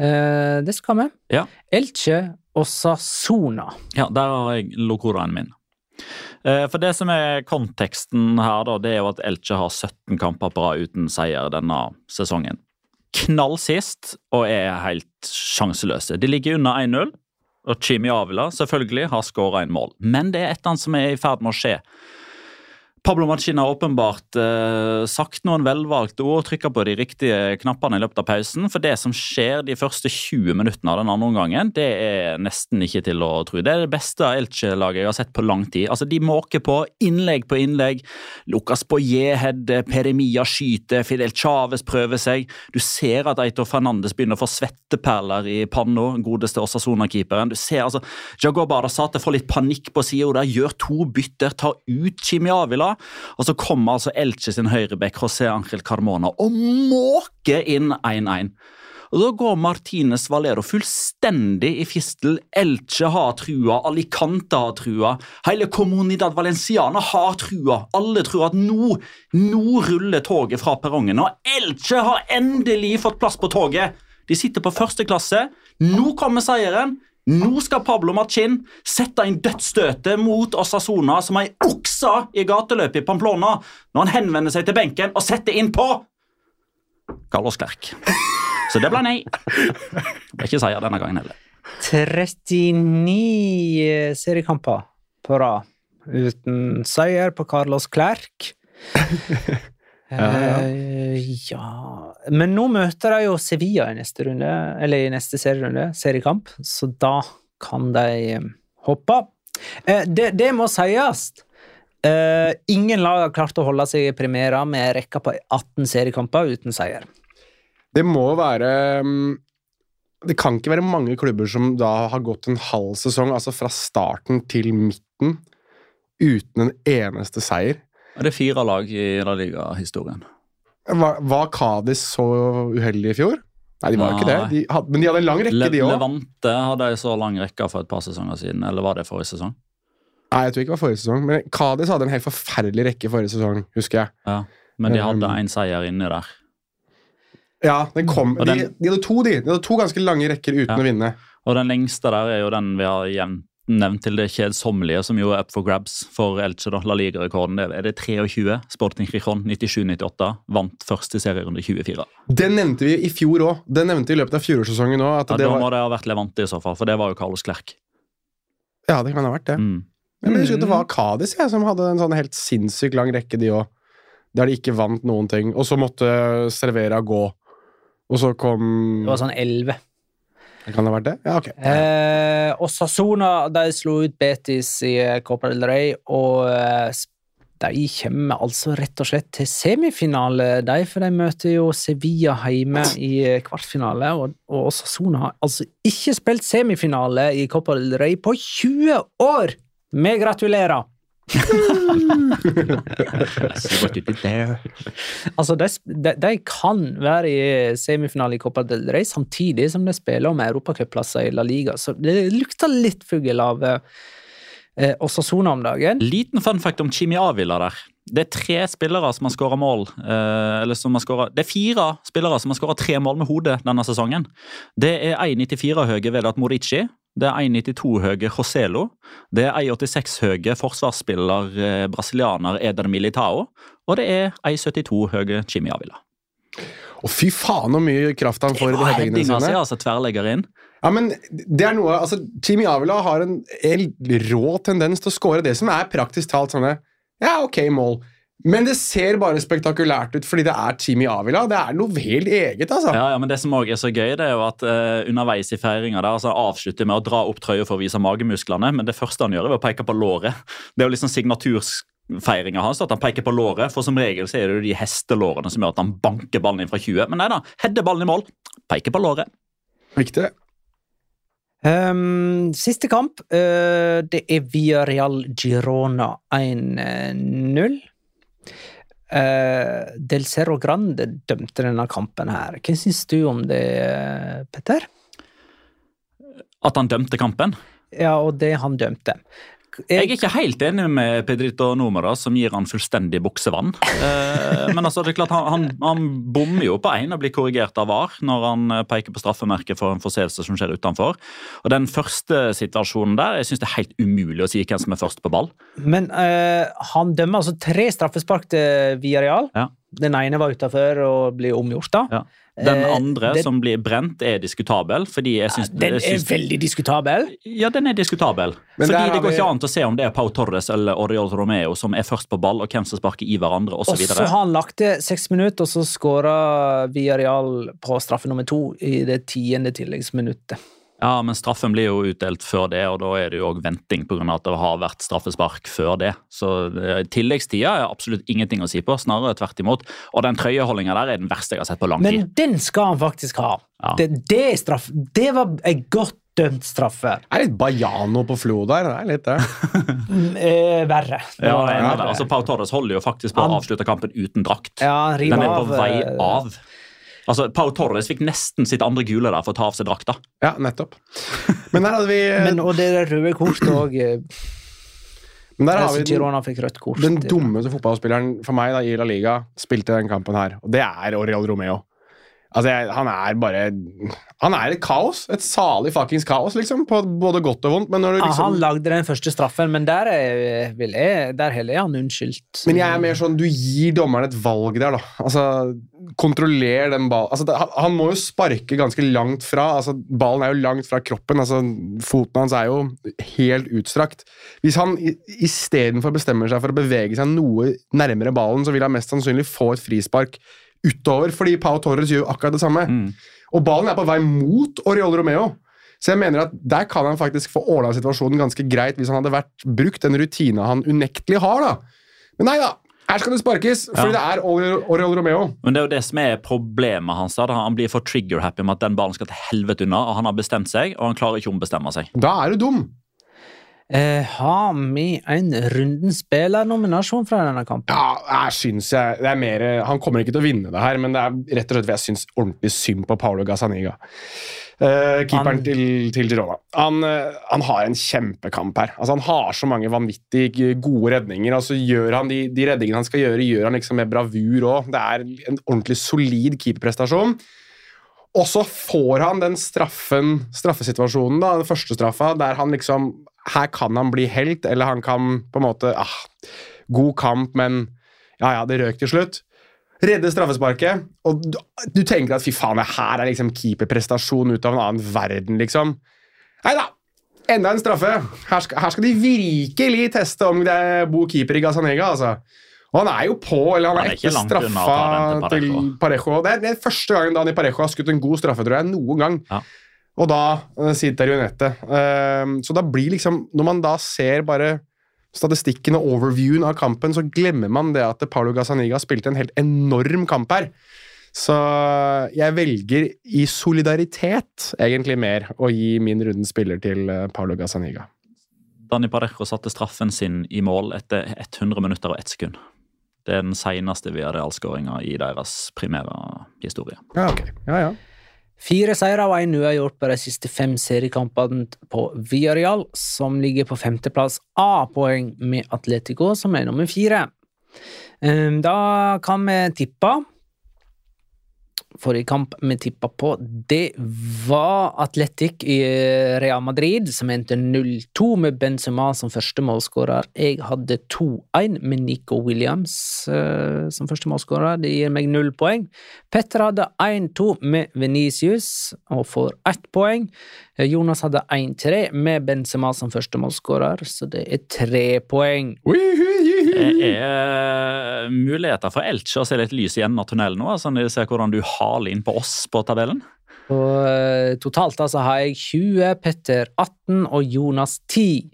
Eh, det skal vi. Ja. Elche Osasona. Ja, der har jeg lokoraen min. Eh, For det som er konteksten her, da, det er jo at Elche har 17 kamper på rad uten seier denne sesongen. Knall sist og er helt sjanseløse. De ligger under 1-0, og Chimi Avila selvfølgelig har skåra en mål. Men det er et eller annet som er i ferd med å skje. Pablo Machin har åpenbart eh, sagt noen velvalgte ord og trykka på de riktige knappene i løpet av pausen. For det som skjer de første 20 minuttene av den andre omgangen, det er nesten ikke til å tro. Det er det beste Elche-laget jeg har sett på lang tid. Altså, De måker på innlegg på innlegg. Lucas Boye header, Peremia skyter, Fidel Chávez prøver seg. Du ser at Eitor Fernandes begynner å få svetteperler i panna, godeste Osasona-keeperen. Du ser altså, Jago Barasate får litt panikk på sida der, gjør to bytter, tar ut Chimi Og så kommer altså Elche sin høyrebekk José Ángel Carmona og måker inn 1-1. Og Da går Martinez Valero fullstendig i fistel. Elche har trua, Alicante har trua, hele Comunidad Valenciana har trua. Alle tror at nå, nå ruller toget fra perrongen, og Elche har endelig fått plass på toget. De sitter på første klasse. Nå kommer seieren. Nå skal Pablo Machin sette inn dødsstøtet mot Osasona som ei okse i gateløpet i Pamplona når han henvender seg til benken og setter inn på Carlos Klerk. Så det ble nei. Det ble ikke seier denne gangen heller. 39 seriekamper på rad uten seier på Carlos Clerc. Eh, ja Men nå møter de jo Sevilla i neste runde, eller i neste serierunde, seriekamp, så da kan de eh, hoppe. Eh, det, det må sies. Eh, ingen lag har klart å holde seg i premiera med rekka på 18 seriekamper uten seier. Det må være mm, Det kan ikke være mange klubber som da har gått en halv sesong, altså fra starten til midten, uten en eneste seier. Det er fire lag i La Liga-historien. Var, var Cádiz så uheldig i fjor? Nei, de var ikke det. De hadde, men de hadde en lang rekke, Le de òg. Levante hadde en så lang rekke for et par sesonger siden, eller var det forrige sesong? Nei, jeg tror ikke det var forrige sesong. Men Cádiz hadde en helt forferdelig rekke forrige sesong, husker jeg. Ja. Men de hadde Um, seier inni der. Ja, den kom, den, de, de hadde to, de. De hadde to ganske lange rekker uten Ja. å vinne. Og den lengste der er jo den vi har jevnt nevnt til det kjedsommelige, som jo er up for grabs for Elche. da, La Liga-rekorden det er det 23. Sporting Crichon 97-98 vant første serierunde 24. Den nevnte vi i fjor òg. Den nevnte vi i løpet av fjorårssesongen òg. Ja, det da var- må det ha vært Levante i så fall, for det var jo Carlos Klerk. ja, det kan ha vært det. Mm. Men jeg husker at det var Cádiz jeg, som hadde en sånn helt sinnssykt lang rekke, de òg. Der de ikke vant noen ting. Og så måtte Servera gå. Og så kom Det var sånn 11. Det ha vært det? Ja, ok. Eh, Osasona de slo ut Betis i eh, Copa del Rey, og eh, de kommer altså rett og slett til semifinale, de, for de møter jo Sevilla hjemme i eh, kvartfinale. Og, og Osasona har altså ikke spilt semifinale i Copa del Rey på 20 år! Vi gratulerer! Altså, de, de, de kan være i semifinale i Copa del Rey samtidig som de spiller om europacupplasser i La Liga, så det lukter litt fugl av eh, Osasona om dagen. Liten fun fact om Chimi Avila der. Det er tre spillere som har skåra mål. Eh, eller som har skåret- det er fire spillere som har skåra tre mål med hodet denne sesongen. Det er 1,94 høye Vedat Morici. Det er 1,92 høye Joselo. Det er 1,86 høye forsvarsspiller eh, brasilianer Militao. Og det er 1,72 høye Jimmy Avila. Og fy faen så mye kraft han får i de headingene sine. si, altså tverrlegger inn. Ja, men det er noe, altså Jimmy Avila har en, en rå tendens til å score det som er praktisk talt sånne Ja, ok, mål. Men det ser bare spektakulært ut fordi det er Jimmy Avila. Det er noe helt eget, altså. Ja, ja, men Det som også er så gøy, det er jo at uh, underveis i feiringa altså avslutter med å dra opp trøya for å vise magemusklene, men det første han gjør, er å peke på låret. Det er jo liksom signatursfeiringa hans at han peker på låret, for som regel så er det jo de hestelårene som gjør at han banker ballen inn fra 20. Men nei da, header ballen i mål, peker på låret. Viktig. Um, siste kamp, uh, det er Via Real Girona 1-0. Uh, Del Cerro Grande dømte denne kampen her. Hva syns du om det, Petter? At han dømte kampen? Ja, og det han dømte. Jeg er ikke helt enig med Pedrito Numera, som gir han fullstendig buksevann. Eh, men altså, det er klart, han, han, han bommer jo på én og blir korrigert av VAR når han eh, peker på straffemerket for en forseelse som skjer utenfor. Og Den første situasjonen der, jeg synes det er helt umulig å si hvem som er først på ball. Men eh, han dømmer altså tre straffespark til real. Ja. Den ene var utafor og blir omgjort. da. Ja. Den Eh, andre, den, som blir brent, er diskutabel. fordi jeg synes, Den jeg er synes, veldig diskutabel. Ja, den er diskutabel. Men fordi Det går vi- ikke an å se om det er Pau Torres eller Oriol Romeo som er først på ball, og hvem som sparker i hverandre Og så osv. har han lagt til seks minutter, og så skåra Villarreal på straffe nummer to i det tiende tilleggsminuttet. Ja, men straffen blir jo utdelt før det, og da er det jo òg venting pga. at det har vært straffespark før det. Så eh, tilleggstida er absolutt ingenting å si på, snarere tvert imot. Og den trøyeholdninga der er den verste jeg har sett på lang tid. Men den skal han faktisk ha. Ja. Det, det, er straff, det var en godt dømt straffe. Det er litt Bajano på Flo der. Det er litt det. Mm, eh, verre. Ja, det er enig altså, Pau Torres holder jo faktisk på å avslutte kampen uten drakt. Ja, han river Den er på av, vei av. av. Altså, Pau Torres fikk nesten sitt andre gule der for å ta av seg drakta. Ja, nettopp. Men der hadde vi Men, og det røde kortet òg. men der har vi den, den dummeste fotballspilleren for meg da, i La Liga spilte den kampen her, og det er Oriol Romeo. Altså, jeg, Han er bare Han er et kaos. Et salig fuckings kaos, liksom. På både godt og vondt. Men når du Ja, liksom han lagde den første straffen, men der er, jeg, der heller er han unnskyldt. Men jeg er mer sånn, du gir dommeren et valg der, da. Altså, Kontroller den ballen altså, han, han må jo sparke ganske langt fra. altså Ballen er jo langt fra kroppen. altså Foten hans er jo helt utstrakt. Hvis han istedenfor bestemmer seg for å bevege seg noe nærmere ballen, så vil han mest sannsynlig få et frispark utover, fordi Pau Torres gjør akkurat det samme. Og ballen er på vei mot Oriol Romeo. Så jeg mener at der kan han faktisk få ordna situasjonen ganske greit hvis han hadde vært brukt den rutina han unektelig har. da. Men nei da, her skal det sparkes, fordi det er Oriol Oriol Romeo. Men det er jo det som er problemet hans. da. Han blir for trigger-happy med at den ballen skal til helvete unna, og han har bestemt seg, og han klarer ikke å ombestemme seg. Da er du dum. Eh, har vi en runden spillernominasjon fra denne kampen? Ja, jeg synes jeg det er mer, Han kommer ikke til å vinne det her, men det er rett og slett jeg syns ordentlig synd på Paolo Gazzaniga. Eh, keeperen Han- til, til Girona. Han, eh, han har en kjempekamp her. Altså, han har så mange vanvittig gode redninger. Altså, gjør han de, de redningene han skal gjøre, gjør han liksom med bravur òg. Det er en ordentlig solid keeperprestasjon. Og så får han den straffen, straffesituasjonen, da, den første straffa, der han liksom Her kan han bli helt, eller han kan på en måte ah, God kamp, men ja, ja, det røk til slutt. Redde straffesparket, og du, du tenker at fy faen, det her er liksom keeperprestasjon ut av en annen verden, liksom. Nei da! Enda en straffe. Her skal, her skal de virkelig teste om det er god keeper i Gazanega, altså. Og han er jo på, eller han er er ikke etter straffa til. Parejo. Det er, det er første gangen Dani Parejo har skutt en god straffe, tror jeg, noen gang. Ja. Og da uh, jo nettet. Uh, så da blir liksom Når man da ser bare statistikken og overviewen av kampen, så glemmer man det at Paulo Gazzaniga spilte en helt enorm kamp her. Så jeg velger i solidaritet egentlig mer å gi min rundens spiller til uh, Paulo Gazzaniga. Dani Parejo satte straffen sin i mål etter 100 minutter og 1 sekund. Det er den seneste Villarreal-skåringa i deres primære historie. Ja, ok. Ja, ja. Fire seire og én uavgjort på de siste fem seriekampene på Villarreal, som ligger på femteplass A-poeng med Atletico, som er nummer fire. Ehm, Da kan vi tippe. Forrige kamp vi tippa på, det var Atletic i Real Madrid, som endte 0-2 med Benzema som første målskårer. Jeg hadde 2-1 med Nico Williams uh, som første målskårer. Det gir meg null poeng. Petter hadde 1-2 med Venicius og får ett poeng. Jonas hadde 1-3 med Benzema som første målskårer, så det er tre poeng. Det er muligheter for Elche å se litt lys i enden av tunnelen nå, altså når de ser hvordan du haler inn på oss på tabellen. Og uh, totalt altså har jeg 20, Petter 18 og Jonas 10.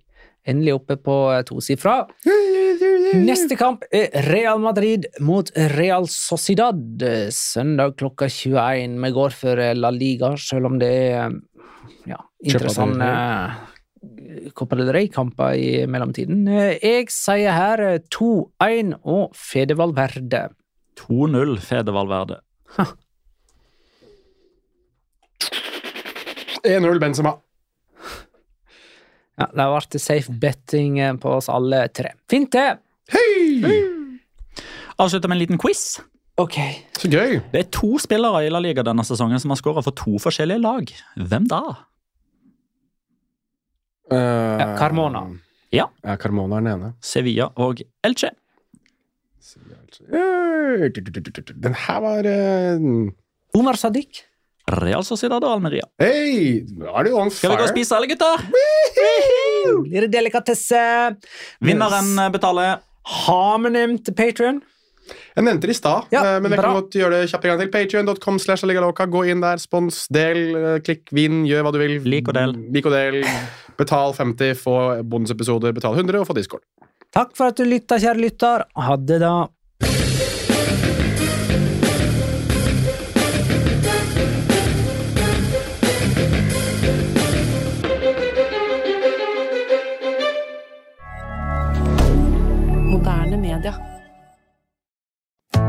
Endelig oppe på uh, tosifra. Neste kamp er Real Madrid mot Real Sociedad. Søndag klokka 21. Vi går for La Liga, selv om det er ja, interessante Copa del Rey-kamper i mellomtiden. Jeg sier her 2-1 og Fedeval Verde. 2-0 Fedeval Verde. 1-0 Benzema. Ja, det ble safe betting på oss alle tre. Fint, det. Hei! Avslutter med en liten quiz. Ok. Så gøy. Det er to spillere i La Liga denne sesongen som har skåra for to forskjellige lag. Hvem da? Uh, Ja, Carmona. Ja. Ja, Carmona er den ene. Sevilla og Elche. Eh, Den her var uh, Omar Sadiq. Real Sociedad og Almeria. Hey, Er du on Skal vi gå og spise, alle gutter? Blir det delikatesse? Vinneren betaler. Har vi nevnt Patrion? Jeg nevnte det i stad, Ja, eh, men jeg bra. kan godt gjøre det kjapt en gang til. Patreon.com slash Gå inn der, spons, del, eh, klikk, vinn, gjør hva du vil. Lik og del. Lik og del. Betal 50, få bonusepisoder. Betal 100 og få Discord. Takk for at du lytta, kjære lytter. Ha det, da.